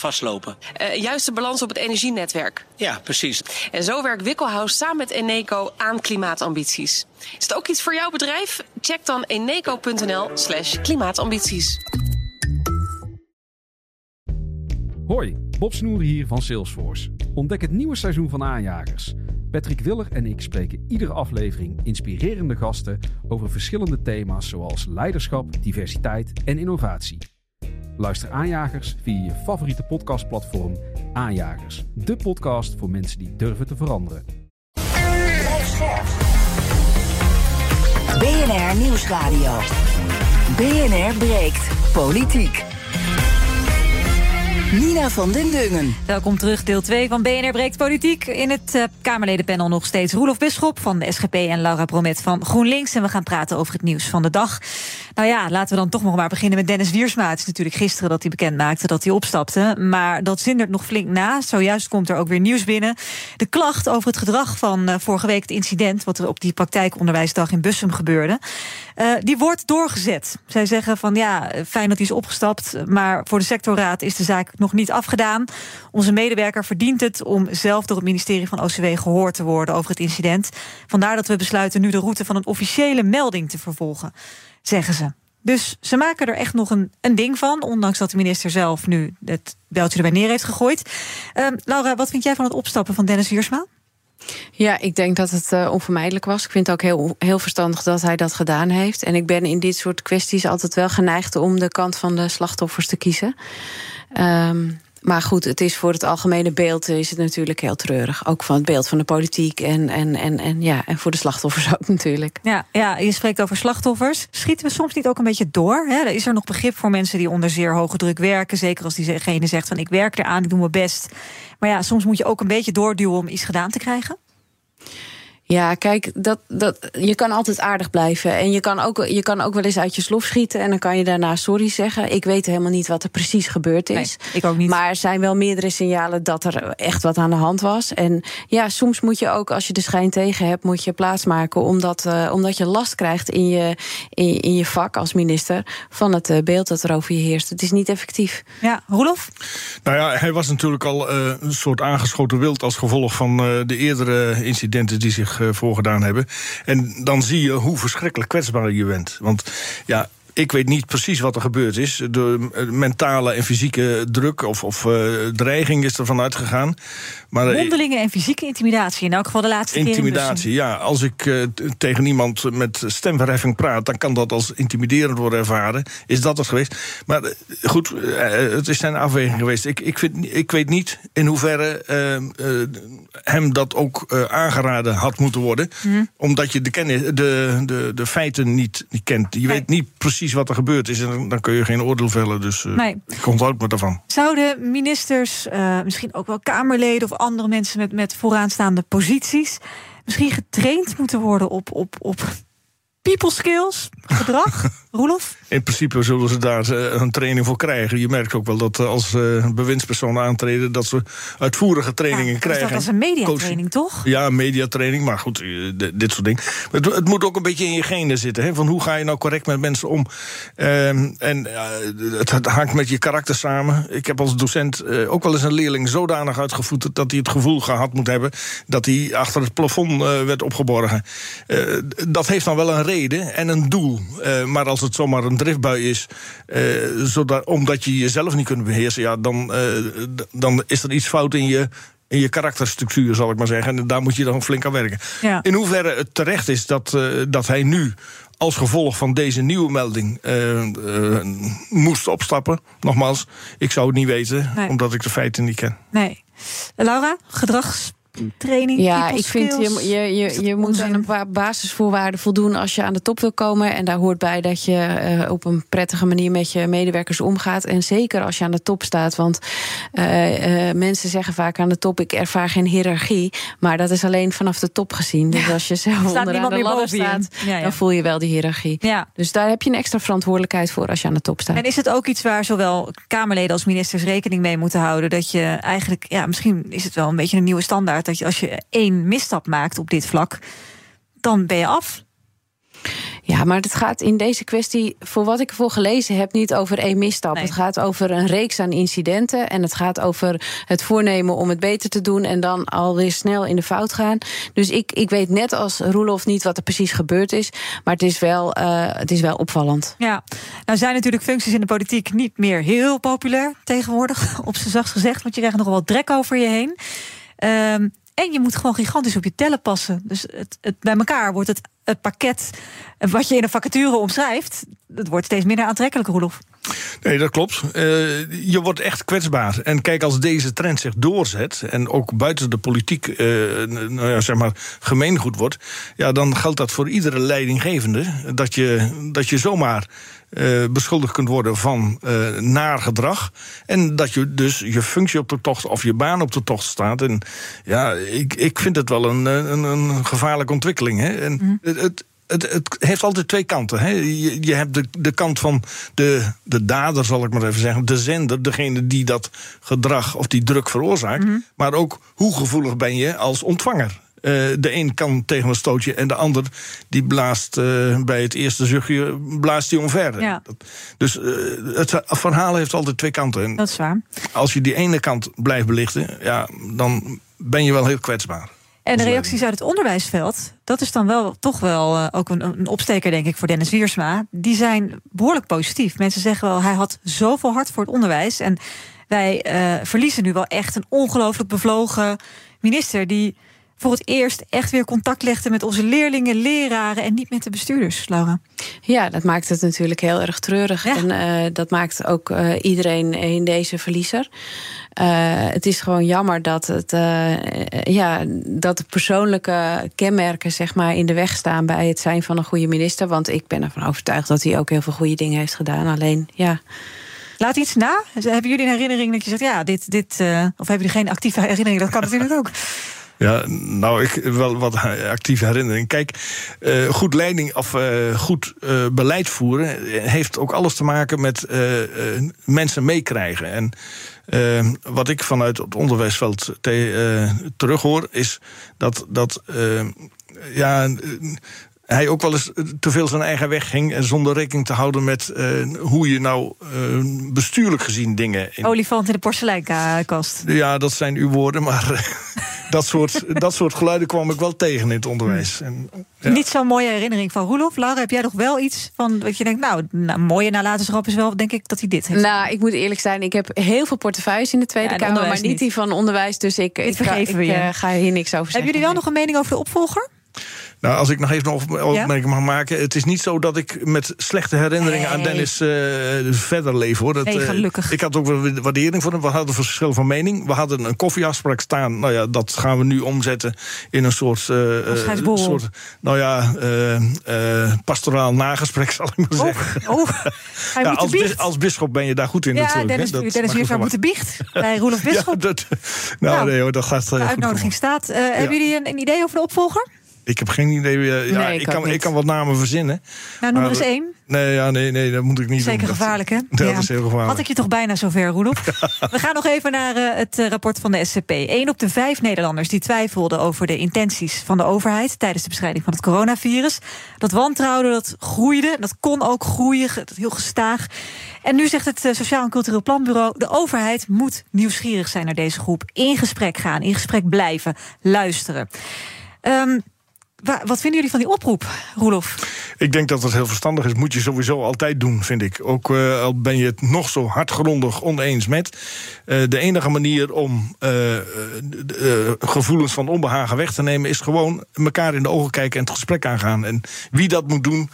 vastlopen. Eh, juiste balans op het energienetwerk. Ja, precies. En zo werkt Wikkelhuis samen met Eneco aan klimaatambities. Is het ook iets voor jouw bedrijf? Check dan eneco.nl slash klimaatambities. Hoi, Bob Snoer hier van Salesforce. Ontdek het nieuwe seizoen van Aanjagers. Patrick Willer en ik spreken iedere aflevering inspirerende gasten over verschillende thema's zoals leiderschap, diversiteit en innovatie. Luister Aanjagers via je favoriete podcastplatform Aanjagers, de podcast voor mensen die durven te veranderen. BNR Nieuwsradio. BNR breekt politiek. Nina van den Dungen. Welkom terug, deel 2 van BNR Breekt Politiek. In het uh, Kamerledenpanel nog steeds Roelof Bisschop van de SGP... en Laura Bromet van GroenLinks. En we gaan praten over het nieuws van de dag. Nou ja, laten we dan toch nog maar beginnen met Dennis Wiersma. Het is natuurlijk gisteren dat hij bekend maakte dat hij opstapte. Maar dat zindert nog flink na. Zojuist komt er ook weer nieuws binnen. De klacht over het gedrag van uh, vorige week het incident... wat er op die praktijkonderwijsdag in Bussum gebeurde... Uh, die wordt doorgezet. Zij zeggen van ja, fijn dat hij is opgestapt... maar voor de sectorraad is de zaak nog niet afgedaan. Onze medewerker verdient het om zelf door het ministerie van OCW gehoord te worden over het incident. Vandaar dat we besluiten nu de route van een officiële melding te vervolgen, zeggen ze. Dus ze maken er echt nog een, een ding van, ondanks dat de minister zelf nu het beltje erbij neer heeft gegooid. Uh, Laura, wat vind jij van het opstappen van Dennis Wiersma? Ja, ik denk dat het uh, onvermijdelijk was. Ik vind het ook heel, heel verstandig dat hij dat gedaan heeft. En ik ben in dit soort kwesties altijd wel geneigd om de kant van de slachtoffers te kiezen. Um, maar goed, het is voor het algemene beeld is het natuurlijk heel treurig. Ook van het beeld van de politiek en, en, en, en, ja, en voor de slachtoffers ook natuurlijk. Ja, ja, je spreekt over slachtoffers. Schieten we soms niet ook een beetje door? Hè? Is er nog begrip voor mensen die onder zeer hoge druk werken? Zeker als diegene zegt van ik werk eraan, ik doe mijn best. Maar ja, soms moet je ook een beetje doorduwen om iets gedaan te krijgen. Ja, kijk, dat, dat, je kan altijd aardig blijven. En je kan, ook, je kan ook wel eens uit je slof schieten. En dan kan je daarna sorry zeggen. Ik weet helemaal niet wat er precies gebeurd is. Nee, ik ook niet. Maar er zijn wel meerdere signalen dat er echt wat aan de hand was. En ja, soms moet je ook, als je de schijn tegen hebt, moet je plaatsmaken. Omdat, uh, omdat je last krijgt in je, in, in, je vak als minister van het uh, beeld dat er over je heerst. Het is niet effectief. Ja, Roelof? Nou ja, hij was natuurlijk al uh, een soort aangeschoten wild als gevolg van de eerdere incidenten die zich voorgedaan hebben. En dan zie je hoe verschrikkelijk kwetsbaar je bent. Want ja, ik weet niet precies wat er gebeurd is. De mentale en fysieke druk of, of uh, dreiging is er vanuit gegaan. Maar, Mondelinge en fysieke intimidatie, in elk geval de laatste intimidatie, keer. ja. Als ik uh, tegen iemand met stemverheffing praat... dan kan dat als intimiderend worden ervaren. Is dat het geweest? Maar uh, goed, het is zijn afweging geweest. Ik, ik, vind, ik weet niet in hoeverre hem dat ook aangeraden had moeten worden. Mhm. Omdat je de, kennis, de, de, de feiten niet, niet kent. Je Nee. weet niet precies wat er gebeurd is. En dan, dan kun je geen oordeel vellen. Dus uh, Nee. ik onthoud me daarvan. Zouden ministers, uh, misschien ook wel Kamerleden of andere mensen met, met vooraanstaande posities, misschien getraind moeten worden op, op, op people skills, gedrag? (laughs) Roelof? In principe zullen ze daar uh, een training voor krijgen. Je merkt ook wel dat uh, als uh, bewindspersonen aantreden... dat ze uitvoerige trainingen ja, krijgen. Dat is een mediatraining, toch? Ja, mediatraining, maar goed, dit soort dingen. Het, het, moet ook een beetje in je genen zitten. Hè? Van hoe ga je nou correct met mensen om? Um, en het, het, hangt met je karakter samen. Ik heb als docent ook wel eens een leerling zodanig uitgevoerd... dat hij het gevoel gehad moet hebben... dat hij achter het plafond werd opgeborgen. dat heeft dan wel een reden en een doel. maar als het zomaar een driftbui is, uh, zodat, omdat je jezelf niet kunt beheersen, ja, dan, uh, dan is er iets fout in je. In je karakterstructuur, zal ik maar zeggen. En daar moet je dan flink aan werken. Ja. In hoeverre het terecht is dat, uh, dat hij nu als gevolg van deze nieuwe melding uh, uh, moest opstappen. Nogmaals, ik zou het niet weten, nee. omdat ik de feiten niet ken. Nee. Laura, gedrags training? Ja, ik vind je, je, je, je moet aan een paar basisvoorwaarden voldoen als je aan de top wil komen. En daar hoort bij dat je uh, op een prettige manier met je medewerkers omgaat. En zeker als je aan de top staat. Want uh, uh, mensen zeggen vaak aan de top: ik ervaar geen hiërarchie. Maar dat is alleen vanaf de top gezien. Dus als je zelf onderaan de ladder staat, ja, ja. dan voel je wel die hiërarchie. Ja. Dus daar heb je een extra verantwoordelijkheid voor als je aan de top staat. En is het ook iets waar zowel Kamerleden als ministers rekening mee moeten houden? Dat je eigenlijk, ja, misschien is het wel een beetje een nieuwe standaard dat je als je één misstap maakt op dit vlak, dan ben je af. Ja, maar het gaat in deze kwestie, voor wat ik ervoor gelezen heb, niet over één misstap. Het gaat over een reeks aan incidenten. En het gaat over het voornemen om het beter te doen. En dan alweer snel in de fout gaan. Dus ik, ik weet net als Roelof niet wat er precies gebeurd is. Maar het is wel, uh, het is wel opvallend. Ja, nou zijn natuurlijk functies in de politiek niet meer heel populair tegenwoordig. (laughs) Op z'n zachtst gezegd. Want je krijgt nog wel drek over je heen. Um, en je moet gewoon gigantisch op je tellen passen. Dus het, het, bij elkaar wordt het, het pakket wat je in een vacature omschrijft, het wordt steeds minder aantrekkelijk, Roelof. Nee, dat klopt. Uh, je wordt echt kwetsbaar. En kijk, als deze trend zich doorzet en ook buiten de politiek uh, nou ja, zeg maar gemeengoed wordt, ja, dan geldt dat voor iedere leidinggevende dat je, dat je zomaar uh, beschuldigd kunt worden van uh, naar gedrag. En dat je dus je functie op de tocht of je baan op de tocht staat. En ja, ik, ik vind het wel een, een, een gevaarlijke ontwikkeling. Hè. En mm. het, het het, het, heeft altijd twee kanten. Hè. Je, je, hebt de, de kant van de, de dader, zal ik maar even zeggen. De zender, degene die dat gedrag of die druk veroorzaakt. Mm -hmm. Maar ook hoe gevoelig ben je als ontvanger. Uh, de een kan tegen een stootje en de ander die blaast uh, bij het eerste zuchtje blaast hij omver. Ja. Dus uh, het verhaal heeft altijd twee kanten. En dat is waar. Als je die ene kant blijft belichten, ja, dan ben je wel heel kwetsbaar. En de reacties uit het onderwijsveld, dat is dan wel toch wel ook een, een opsteker, denk ik, voor Dennis Wiersma. Die zijn behoorlijk positief. Mensen zeggen wel, hij had zoveel hart voor het onderwijs. En wij verliezen nu wel echt een ongelooflijk bevlogen minister die voor het eerst echt weer contact legde met onze leerlingen, leraren en niet met de bestuurders, Laura. Ja, dat maakt het natuurlijk heel erg treurig. Ja. En uh, dat maakt ook uh, iedereen in deze verliezer. Uh, het is gewoon jammer dat, het, ja, dat de persoonlijke kenmerken zeg maar, in de weg staan bij het zijn van een goede minister. Want ik ben ervan overtuigd dat hij ook heel veel goede dingen heeft gedaan. Alleen ja. Laat iets na. Hebben jullie een herinnering dat je zegt, ja, dit, dit. of hebben jullie geen actieve herinnering? Dat kan natuurlijk ook. Ja, nou, ik wel wat actieve herinnering. Kijk, uh, goed leiding of uh, goed uh, beleid voeren heeft ook alles te maken met mensen meekrijgen. En wat ik vanuit het onderwijsveld te, terughoor, is dat, dat ja, hij ook wel eens te veel zijn eigen weg ging. En zonder rekening te houden met uh, hoe je nou uh, bestuurlijk gezien dingen. In... Olifant in de porseleinkast. Ja, dat zijn uw woorden, maar eh, (laughs) dat, soort, dat soort geluiden kwam ik wel tegen in het onderwijs. En, ja. Niet zo'n mooie herinnering van Roelof. Laura, heb jij nog wel iets van wat je denkt, nou, nou mooie nalatenschap is wel, denk ik, dat hij dit heeft? Nou, ik moet eerlijk zijn, ik heb heel veel portefeuilles in de Tweede ja, Kamer, maar niet, niet, die van onderwijs. Dus ik, ik, ga, ik uh, ga hier niks over zeggen. Hebben jullie wel nog een mening over de opvolger? Nou, als ik nog even een opmerking mag maken. Het is niet zo dat ik met slechte herinneringen aan Dennis uh, verder leef. Hoor. Dat, nee, gelukkig. Ik had ook wel waardering voor hem. We hadden verschil van mening. We hadden een koffieafspraak staan. Nou ja, dat gaan we nu omzetten in een soort... Uh, soort nou ja, pastoraal nagesprek, (laughs) zal ik maar zeggen. Oh, oh. Hij (laughs) ja, als, bis, als bisschop ben je daar goed in ja, natuurlijk. Dennis, dat Dennis Wiersma moet de biecht bij Roelof (laughs) Bisschop. Ja, dat, nou, nou, nee hoor, dat gaat... De uitnodiging staat. Hebben jullie een, een idee over de opvolger? Ik heb geen idee. Uh, ja, nee, ik, kan, ik kan wat namen verzinnen. Nou, noem er eens één. Nee, ja, nee, nee, dat moet ik niet Zeker doen. gevaarlijk, hè? (laughs) Dat, ja. is heel gevaarlijk. Had ik je toch bijna zover, Roelof? (laughs) We gaan nog even naar uh, het rapport van de SCP. Eén op de vijf Nederlanders die twijfelden over de intenties van de overheid... tijdens de bestrijding van het coronavirus. Dat wantrouwen, dat groeide. Dat kon ook groeien, heel gestaag. En nu zegt het Sociaal en Cultureel Planbureau... de overheid moet nieuwsgierig zijn naar deze groep. In gesprek gaan, in gesprek blijven, luisteren. Um, wat vinden jullie van die oproep, Roelof? Ik denk dat het heel verstandig is. Moet je sowieso altijd doen, vind ik. Ook uh, al ben je het nog zo hardgrondig oneens met. Uh, de enige manier om uh, gevoelens van onbehagen weg te nemen... is gewoon elkaar in de ogen kijken en het gesprek aangaan. En wie dat moet doen,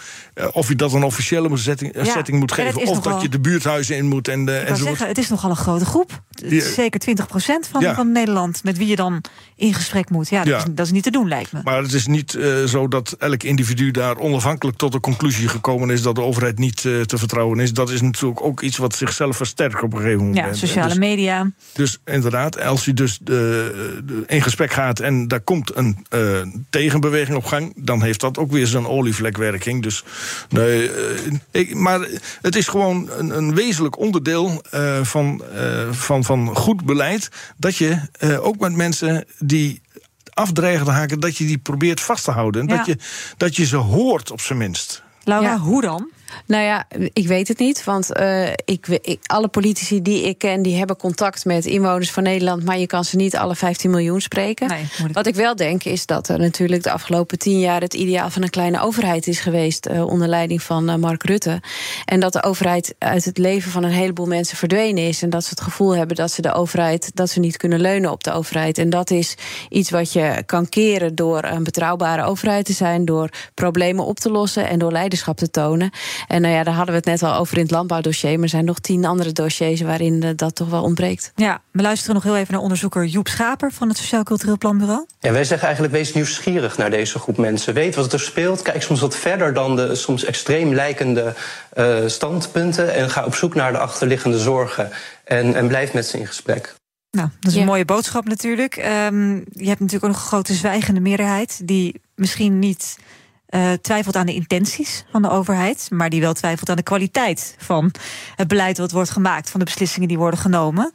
of je dat een officiële setting, ja, setting moet geven... of dat je de buurthuizen in moet. En, en zeggen, het is nogal een grote groep. Zeker 20 van, ja. van Nederland met wie je dan in gesprek moet. Ja, dat, Is, dat is niet te doen, lijkt me. Maar het is niet uh, zo dat elk individu daar onafhankelijk tot de conclusie gekomen is dat de overheid niet uh, te vertrouwen is. Dat is natuurlijk ook iets wat zichzelf versterkt op een gegeven moment. Ja, sociale dus, media. Dus inderdaad, als je dus in gesprek gaat en daar komt een tegenbeweging op gang, dan heeft dat ook weer zijn olievlekwerking. Dus nee, ik, maar het is gewoon een, een wezenlijk onderdeel van, van, van goed beleid dat je ook met mensen die afdreigen te haken, dat je die probeert vast te houden. En Ja. dat, je, dat je ze hoort, op zijn minst. Laura, hoe dan? Nou ja, ik weet het niet. Want uh, ik, ik, alle politici die ik ken, die hebben contact met inwoners van Nederland. Maar je kan ze niet alle 15 miljoen spreken. Nee, Wat ik wel denk, is dat er natuurlijk de afgelopen tien jaar het ideaal van een kleine overheid is geweest. Uh, onder leiding van uh, Mark Rutte. En dat de overheid uit het leven van een heleboel mensen verdwenen is. En dat ze het gevoel hebben dat ze de overheid, dat ze niet kunnen leunen op de overheid. En dat is iets wat je kan keren door een betrouwbare overheid te zijn. Door problemen op te lossen en door leiderschap te tonen. En nou ja, daar hadden we het net al over in het landbouwdossier. Maar er zijn nog tien andere dossiers waarin eh, dat toch wel ontbreekt. Ja, we luisteren nog heel even naar onderzoeker Joep Schaper van het Sociaal Cultureel Planbureau. Ja, wij zeggen eigenlijk: wees nieuwsgierig naar deze groep mensen. Weet wat er speelt. Kijk soms wat verder dan de soms extreem lijkende uh, standpunten. En ga op zoek naar de achterliggende zorgen. En, en blijf met ze in gesprek. Nou, dat is een mooie boodschap natuurlijk. Um, je hebt natuurlijk ook nog een grote zwijgende meerderheid die misschien niet uh, twijfelt aan de intenties van de overheid, maar die wel twijfelt aan de kwaliteit van het beleid wat wordt gemaakt, van de beslissingen die worden genomen.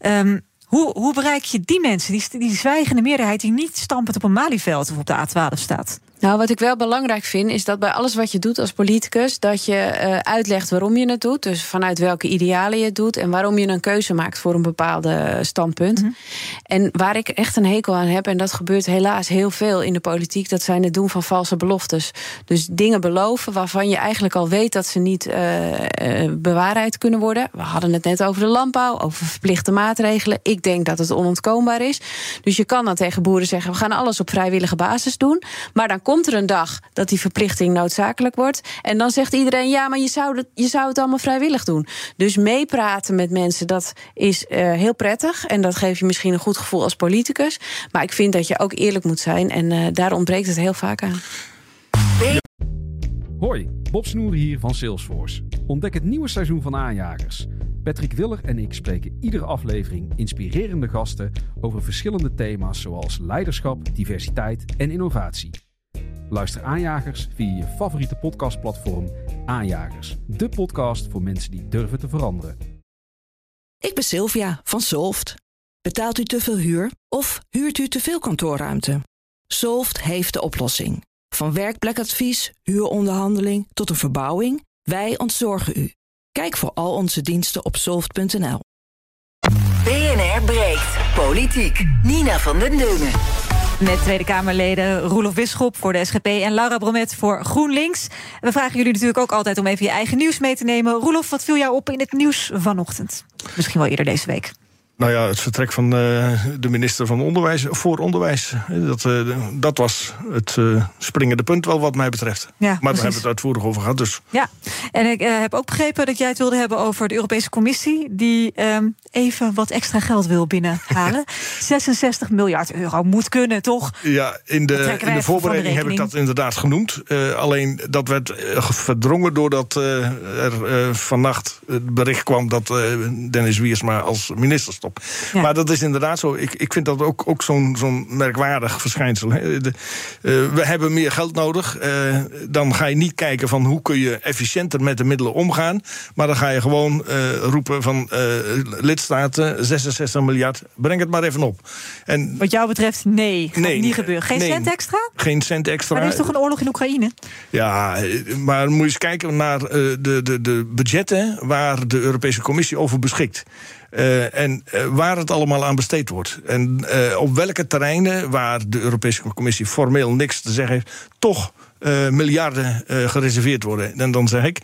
Um, hoe, hoe bereik je die mensen, die, die zwijgende meerderheid die niet stampend op een Malieveld of op de A12 staat? Nou, wat ik wel belangrijk vind, is dat bij alles wat je doet als politicus, dat je uh, uitlegt waarom je het doet. Dus vanuit welke idealen je het doet en waarom je een keuze maakt voor een bepaalde standpunt. Mm -hmm. En waar ik echt een hekel aan heb, en dat gebeurt helaas heel veel in de politiek, dat zijn het doen van valse beloftes. Dus dingen beloven waarvan je eigenlijk al weet dat ze niet uh, uh, bewaarheid kunnen worden. We hadden het net over de landbouw, over verplichte maatregelen. Ik denk dat het onontkoombaar is. Dus je kan dan tegen boeren zeggen: we gaan alles op vrijwillige basis doen. Maar dan komt er een dag dat die verplichting noodzakelijk wordt. En dan zegt iedereen: ja, maar je zou het, je zou het allemaal vrijwillig doen. Dus meepraten met mensen, dat is uh, heel prettig. En dat geeft je misschien een goed gevoel als politicus. Maar ik vind dat je ook eerlijk moet zijn. En uh, daar ontbreekt het heel vaak aan. Hoi, Bob Snoer hier van Salesforce. Ontdek het nieuwe seizoen van Aanjagers. Patrick Willer en ik spreken iedere aflevering inspirerende gasten over verschillende thema's zoals leiderschap, diversiteit en innovatie. Luister Aanjagers via je favoriete podcastplatform Aanjagers. De podcast voor mensen die durven te veranderen. Ik ben Sylvia van Solft. Betaalt u te veel huur of huurt u te veel kantoorruimte? Solft heeft de oplossing. Van werkplekadvies, huuronderhandeling tot een verbouwing, wij ontzorgen u. Kijk voor al onze diensten op soft.nl. BNR breekt. Politiek. Nina van den Dungen. Met Tweede Kamerleden Roelof Bisschop voor de SGP en Laura Bromet voor GroenLinks. We vragen jullie natuurlijk ook altijd om even je eigen nieuws mee te nemen. Roelof, wat viel jou op in het nieuws vanochtend? Misschien wel eerder deze week. Nou ja, het vertrek van uh, de minister van Onderwijs voor Onderwijs. Dat, uh, dat was het uh, springende punt wel wat mij betreft. Ja, maar precies. daar hebben we het uitvoerig over gehad. Dus. Ja, en ik heb ook begrepen dat jij het wilde hebben over de Europese Commissie... die um, even wat extra geld wil binnenhalen. (laughs) 66 miljard euro moet kunnen, toch? Ja, in de, in de voorbereiding de heb ik dat inderdaad genoemd. alleen dat werd verdrongen doordat er vannacht het bericht kwam... dat Dennis Wiersma als minister Ja. Maar dat is inderdaad zo. Ik, ik vind dat ook, ook zo'n zo'n merkwaardig verschijnsel. Hè. De, uh, we hebben meer geld nodig. Uh, dan ga je niet kijken van hoe kun je efficiënter met de middelen omgaan. Maar dan ga je gewoon uh, roepen van lidstaten, 66 miljard, breng het maar even op. En, Wat jou betreft, nee, gaat nee, niet gebeuren. Geen nee, cent extra? Geen cent extra. Maar er is toch een oorlog in Oekraïne? Ja, maar moet je eens kijken naar de, de, de budgetten waar de Europese Commissie over beschikt. Uh, en uh, waar het allemaal aan besteed wordt. En uh, op welke terreinen waar de Europese Commissie formeel niks te zeggen heeft, toch miljarden gereserveerd worden. En dan zeg ik,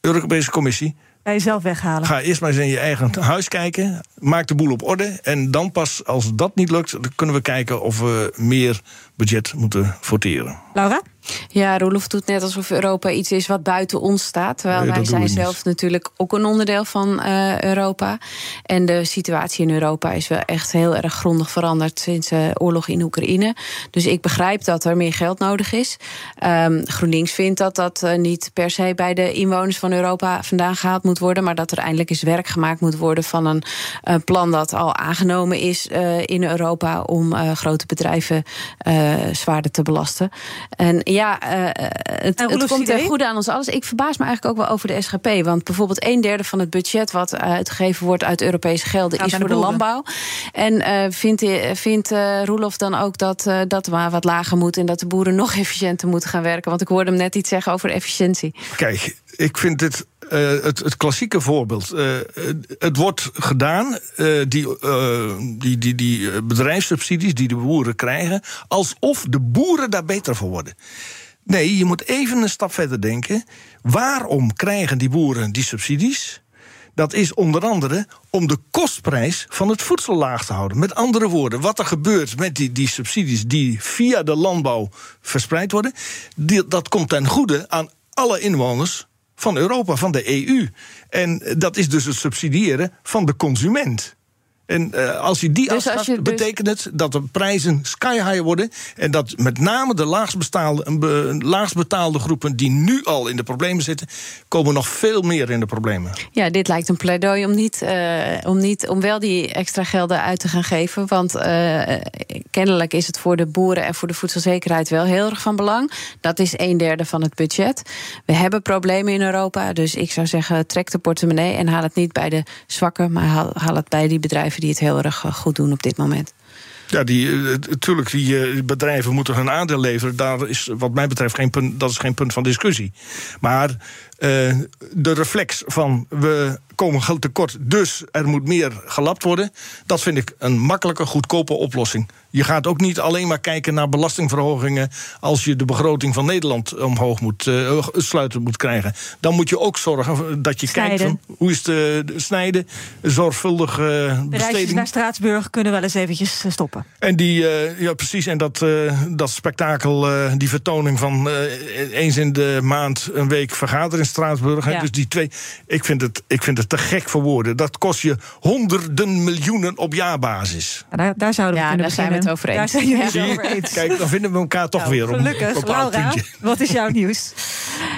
Europese Commissie. Bij jezelf weghalen. Ga eerst maar eens in je eigen huis kijken. Maak de boel op orde. En dan pas, als dat niet lukt, dan kunnen we kijken of we meer budget moeten forteren. Laura? Ja, Roelof doet net alsof Europa iets is wat buiten ons staat. Terwijl nee, wij zijn zelf niet. natuurlijk ook een onderdeel van uh, Europa. En de situatie in Europa is wel echt heel erg grondig veranderd sinds de uh, oorlog in Oekraïne. Dus ik begrijp dat er meer geld nodig is. Um, GroenLinks vindt dat dat uh, niet per se bij de inwoners van Europa vandaan gehaald moet worden. Maar dat er eindelijk eens werk gemaakt moet worden van een plan dat al aangenomen is in Europa om grote bedrijven zwaarder te belasten. En Ja, uh, het, het komt ten goede aan ons alles. Ik verbaas me eigenlijk ook wel over de SGP. Want bijvoorbeeld een derde van het budget wat uitgegeven wordt uit Europese gelden is voor de, landbouw. En uh, vindt, vindt uh, Roelof dan ook dat dat maar wat lager moet en dat de boeren nog (laughs) efficiënter moeten gaan werken? Want ik hoorde hem net iets zeggen over efficiëntie. Kijk, ik vind dit het, het, klassieke voorbeeld. Uh, het wordt gedaan, uh, die, die, die, die bedrijfssubsidies die de boeren krijgen, alsof de boeren daar beter voor worden. Nee, je moet even een stap verder denken. Waarom krijgen die boeren die subsidies? Dat is onder andere om de kostprijs van het voedsel laag te houden. Met andere woorden, wat er gebeurt met die, die subsidies die via de landbouw verspreid worden, die, dat komt ten goede aan alle inwoners van Europa, van de EU. En dat is dus het subsidiëren van de consument. En uh, als je die dus dus... betekent het dat de prijzen sky high worden. En dat met name de laagst betaalde, laagst betaalde groepen die nu al in de problemen zitten, komen nog veel meer in de problemen. Ja, dit lijkt een pleidooi om, niet, uh, om, niet, om wel die extra gelden uit te gaan geven. Want uh, kennelijk is het voor de boeren en voor de voedselzekerheid wel heel erg van belang. Dat is een derde van het budget. We hebben problemen in Europa. Dus ik zou zeggen, trek de portemonnee en haal het niet bij de zwakken, maar haal, haal het bij die bedrijven die het heel erg eh, goed doen op dit moment. Ja, die, natuurlijk, eh, die eh, bedrijven moeten hun aandeel leveren. Daar is wat mij betreft geen punt, dat is geen punt van discussie. Maar uh, de reflex van we komen tekort, dus er moet meer gelapt worden. Dat vind ik een makkelijke, goedkope oplossing. Je gaat ook niet alleen maar kijken naar belastingverhogingen als je de begroting van Nederland omhoog moet uh, sluiten moet krijgen. Dan moet je ook zorgen dat je kijkt van, hoe is de, de snijden, zorgvuldig uh, besteding. naar Straatsburg kunnen wel eens eventjes stoppen. En die, uh, ja precies, en dat, dat spektakel, die vertoning van eens in de maand een week vergaderen in Straatsburg. Ja. Dus die twee, ik vind het, ik vind het te gek voor woorden. Dat kost je honderden miljoenen op jaarbasis. Ja, daar, daar zouden we ja, kunnen daar zijn we het over eens. Daar zijn jullie het over eens. Kijk, dan vinden we elkaar toch nou, weer op Gelukkig, Laura, wat is jouw nieuws? (laughs)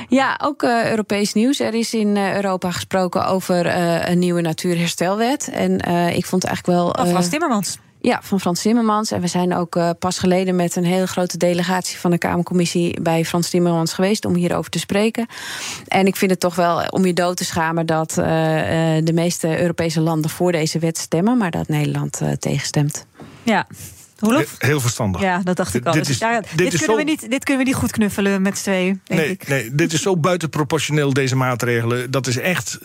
Ja, ook uh, Europees nieuws. Er is in uh, Europa gesproken over uh, een nieuwe natuurherstelwet. En ik vond eigenlijk wel... Van Frans Timmermans. Ja, van Frans Timmermans. En we zijn ook uh, pas geleden met een hele grote delegatie van de Kamercommissie bij Frans Timmermans geweest om hierover te spreken. En ik vind het toch wel om je dood te schamen dat uh, de meeste Europese landen voor deze wet stemmen, maar dat Nederland tegenstemt. Ja, Heel verstandig. Ja, dat dacht ik al. Dit, is, ja, dit, dit, kunnen we niet, dit kunnen we niet goed knuffelen met z'n tweeën. Nee, ik. nee, dit is zo buitenproportioneel, deze maatregelen. Dat is echt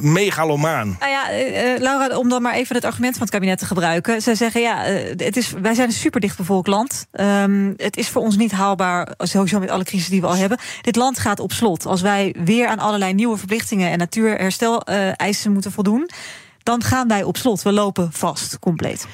megalomaan. Nou ja, uh, Laura, om dan maar even het argument van het kabinet te gebruiken. Ze zeggen, ja, uh, het is, wij zijn een super dichtbevolkt land. Um, het is voor ons niet haalbaar, sowieso met alle crisis die we al hebben. Dit land gaat op slot. Als wij weer aan allerlei nieuwe verplichtingen en natuurherstel uh, eisen moeten voldoen... dan gaan wij op slot. We lopen vast, compleet.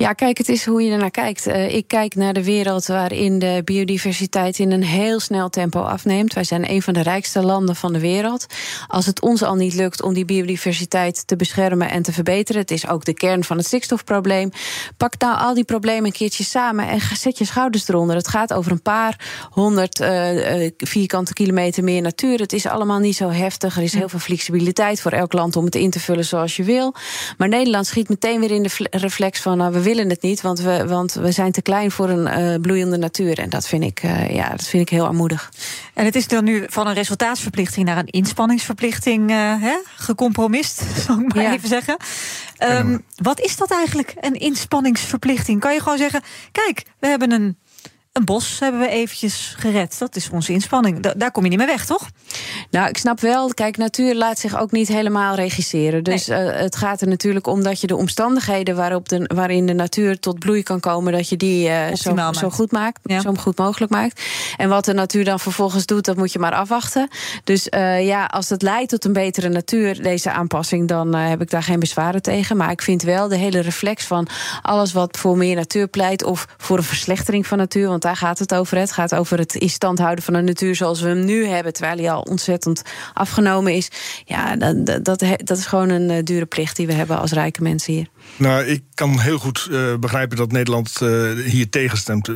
Ja, kijk, het is hoe je ernaar kijkt. Uh, ik kijk naar de wereld waarin de biodiversiteit in een heel snel tempo afneemt. Wij zijn een van de rijkste landen van de wereld. Als het ons al niet lukt om die biodiversiteit te beschermen en te verbeteren, het is ook de kern van het stikstofprobleem. Pak nou al die problemen een keertje samen en zet je schouders eronder. Het gaat over een paar honderd uh, vierkante kilometer meer natuur. Het is allemaal niet zo heftig. Er is heel veel flexibiliteit voor elk land om het in te vullen zoals je wil. Maar Nederland schiet meteen weer in de reflex van nou, we willen het niet, want we, want we zijn te klein voor een uh, bloeiende natuur. En dat vind, ik, uh, ja, dat vind ik heel armoedig. En het is dan nu van een resultaatsverplichting naar een inspanningsverplichting uh, hè, gecompromist, (laughs) zal ik maar ja. even zeggen. Um, wat is dat eigenlijk, een inspanningsverplichting? Kan je gewoon zeggen: kijk, we hebben een een bos hebben we eventjes gered. Dat is onze inspanning. Da daar kom je niet meer weg, toch? Nou, ik snap wel. Kijk, natuur laat zich ook niet helemaal regisseren. Dus nee. uh, het gaat er natuurlijk om dat je de omstandigheden waarop de, waarin de natuur tot bloei kan komen, dat je die uh, zo, zo, goed maakt, ja. zo goed mogelijk maakt. En wat de natuur dan vervolgens doet, dat moet je maar afwachten. Dus uh, ja, als het leidt tot een betere natuur, deze aanpassing, dan heb ik daar geen bezwaren tegen. Maar ik vind wel de hele reflex van alles wat voor meer natuur pleit of voor een verslechtering van natuur. Want daar gaat het over. Het gaat over het in stand houden van de natuur zoals we hem nu hebben, terwijl hij al ontzettend afgenomen is. Ja, dat, dat, dat is gewoon een dure plicht die we hebben als rijke mensen hier. Nou, ik kan heel goed uh, begrijpen dat Nederland uh, hier tegenstemt.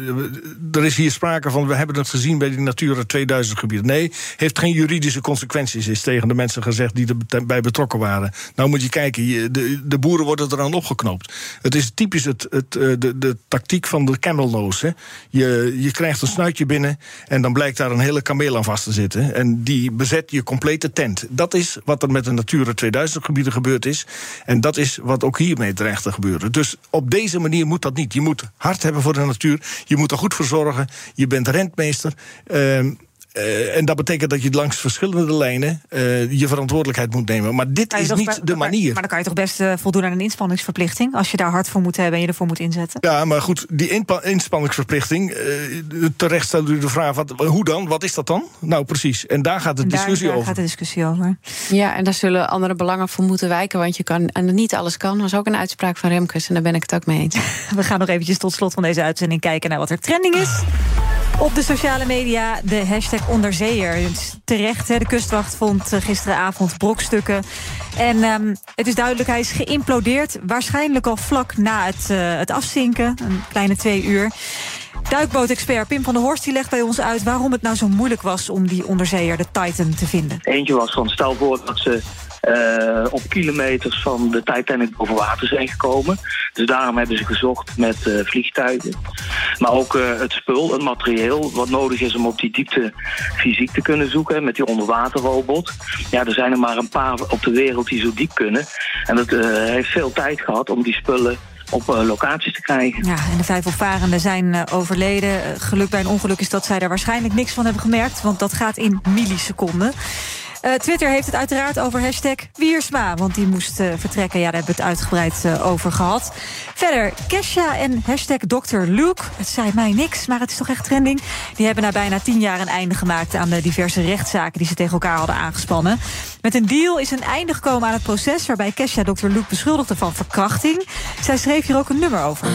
er is hier sprake van, we hebben het gezien bij die Natura 2000 gebieden. Nee, heeft geen juridische consequenties, is tegen de mensen gezegd die erbij betrokken waren. Nou moet je kijken, de, de boeren worden eraan opgeknoopt. Het is typisch het, het, de, de tactiek van de camel nose. Hè. Je, je krijgt een snuitje binnen en dan blijkt daar een hele kameel aan vast te zitten. En die bezet je complete tent. Dat is wat er met de Natura 2000 gebieden gebeurd is. En dat is wat ook hiermee dreigt gebeuren. Dus op deze manier moet dat niet. Je moet hard hebben voor de natuur. Je moet er goed voor zorgen. Je bent rentmeester. Uh, uh, en dat betekent dat je langs verschillende lijnen uh, je verantwoordelijkheid moet nemen. Maar dit is niet de manier. Maar, dan kan je toch best uh, voldoen aan een inspanningsverplichting... als je daar hard voor moet hebben en je ervoor moet inzetten? Ja, maar goed, die inspanningsverplichting... terecht stelt u de vraag, wat, hoe dan? Wat is dat dan? Nou, precies. En daar gaat de discussie daar over. gaat de discussie over. Ja, en daar zullen andere belangen voor moeten wijken... want je kan, en niet alles kan. Dat is ook een uitspraak van Remkes en daar ben ik het ook mee eens. (laughs) We gaan nog eventjes tot slot van deze uitzending kijken... naar wat er trending is. Op de sociale media de hashtag onderzeeër. Terecht, de kustwacht vond eh, gisteravond brokstukken. En um, het is duidelijk, hij is geïmplodeerd. Waarschijnlijk al vlak na het, uh, het afzinken, een kleine twee uur. Duikbootexpert Pim van der Horst die legt bij ons uit... waarom het nou zo moeilijk was om die onderzeeër, de Titan, te vinden. Eentje was van, stel voor dat ze uh, op kilometers van de Titanic boven water zijn gekomen. Dus daarom hebben ze gezocht met uh, vliegtuigen. Maar ook uh, het spul, het materieel wat nodig is om op die diepte fysiek te kunnen zoeken met die onderwaterrobot. Ja, er zijn er maar een paar op de wereld die zo diep kunnen. En dat heeft veel tijd gehad om die spullen op locaties te krijgen. Ja, en de vijf opvarenden zijn overleden. geluk bij een ongeluk is dat zij daar waarschijnlijk niks van hebben gemerkt... want dat gaat in milliseconden. Uh, Twitter heeft het uiteraard over hashtag Wiersma. Want die moest uh, vertrekken. Ja, daar hebben we het uitgebreid uh, over gehad. Verder, Kesha en hashtag Dr. Luke. Het zei mij niks, maar het is toch echt trending. Die hebben na bijna tien jaar een einde gemaakt... aan de diverse rechtszaken die ze tegen elkaar hadden aangespannen. Met een deal is een einde gekomen aan het proces... waarbij Kesha Dr. Luke beschuldigde van verkrachting. Zij schreef hier ook een nummer over.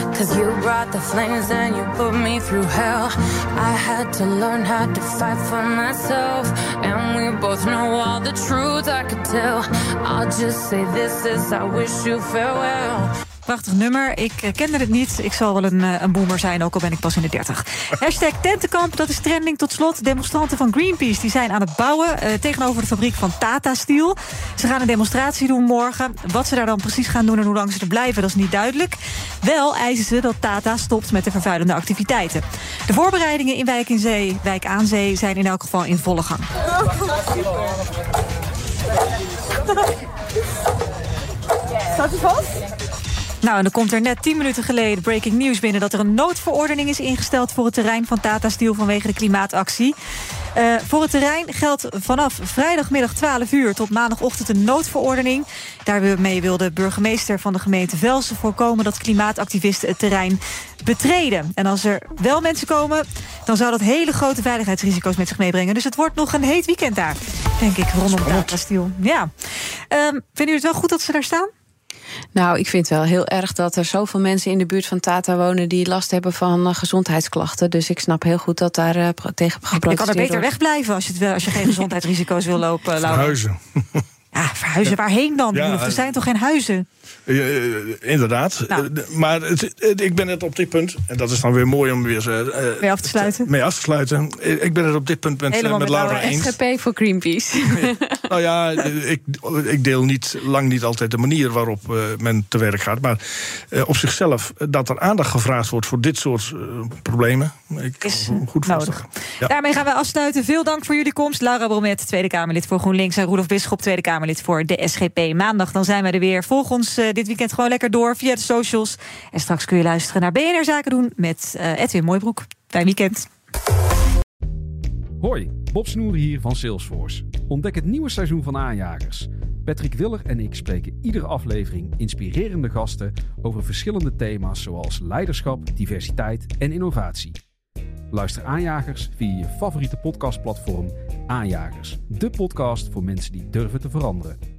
I had to learn how to fight for myself. And we both know all the truth I could tell. I'll just say this is I wish you farewell. Prachtig nummer. Ik uh, kende het niet. Ik zal wel een, uh, een boomer zijn, ook al ben ik pas in de 30. (laughs) Hashtag Tentenkamp, dat is trending tot slot. Demonstranten van Greenpeace die zijn aan het bouwen... Uh, tegenover de fabriek van Tata Steel. Ze gaan een demonstratie doen morgen. Wat ze daar dan precies gaan doen en hoe lang ze er blijven, dat is niet duidelijk. Wel eisen ze dat Tata stopt met de vervuilende activiteiten. De voorbereidingen in Wijk, in Zee, Wijk aan Zee zijn in elk geval in volle gang. (laughs) Staat hij vast? Nou, en dan komt er net 10 minuten geleden breaking news binnen... dat er een noodverordening is ingesteld voor het terrein van Tata Steel... vanwege de klimaatactie. Uh, voor het terrein geldt vanaf vrijdagmiddag 12 uur tot maandagochtend een noodverordening. Daarmee wil de burgemeester van de gemeente Velsen voorkomen dat klimaatactivisten het terrein betreden. En als er wel mensen komen, dan zou dat hele grote veiligheidsrisico's met zich meebrengen. Dus het wordt nog een heet weekend daar, denk ik, rondom Tata Steel. Ja. Um, vinden jullie het wel goed dat ze daar staan? Nou, ik vind het wel heel erg dat er zoveel mensen in de buurt van Tata wonen die last hebben van uh, gezondheidsklachten. Dus ik snap heel goed dat daar uh, tegen geprotesteerd wordt. Je kan er beter wegblijven als je, het als je geen gezondheidsrisico's wil lopen. (laughs) Verhuizen. Ja, verhuizen waarheen dan? Ja, er zijn toch geen huizen? Uh, inderdaad. Nou. Maar het, het, ik ben het op dit punt, en dat is dan weer mooi om weer mee af te sluiten. Mee af te sluiten. Ik ben het op dit punt met, met, met Laura eens. SGP voor Greenpeace. (laughs) nou ja, (laughs) ik, ik deel niet, lang niet altijd de manier waarop men te werk gaat. Maar op zichzelf, dat er aandacht gevraagd wordt voor dit soort problemen. Ik is goed nodig. Ja. Daarmee gaan we afsluiten. Veel dank voor jullie komst. Laura Bromet, Tweede Kamerlid voor GroenLinks. En Roelof Bisschop, Tweede Kamerlid voor de SGP. Maandag dan zijn we er weer. Volg ons uh, dit weekend gewoon lekker door via de socials. En straks kun je luisteren naar BNR Zaken doen met uh, Edwin Mooibroek. Fijn weekend. Hoi, Bob Snoer hier van Salesforce. Ontdek het nieuwe seizoen van Aanjagers. Patrick Willer en ik spreken iedere aflevering inspirerende gasten over verschillende thema's zoals leiderschap, diversiteit en innovatie. Luister Aanjagers via je favoriete podcastplatform Aanjagers. De podcast voor mensen die durven te veranderen.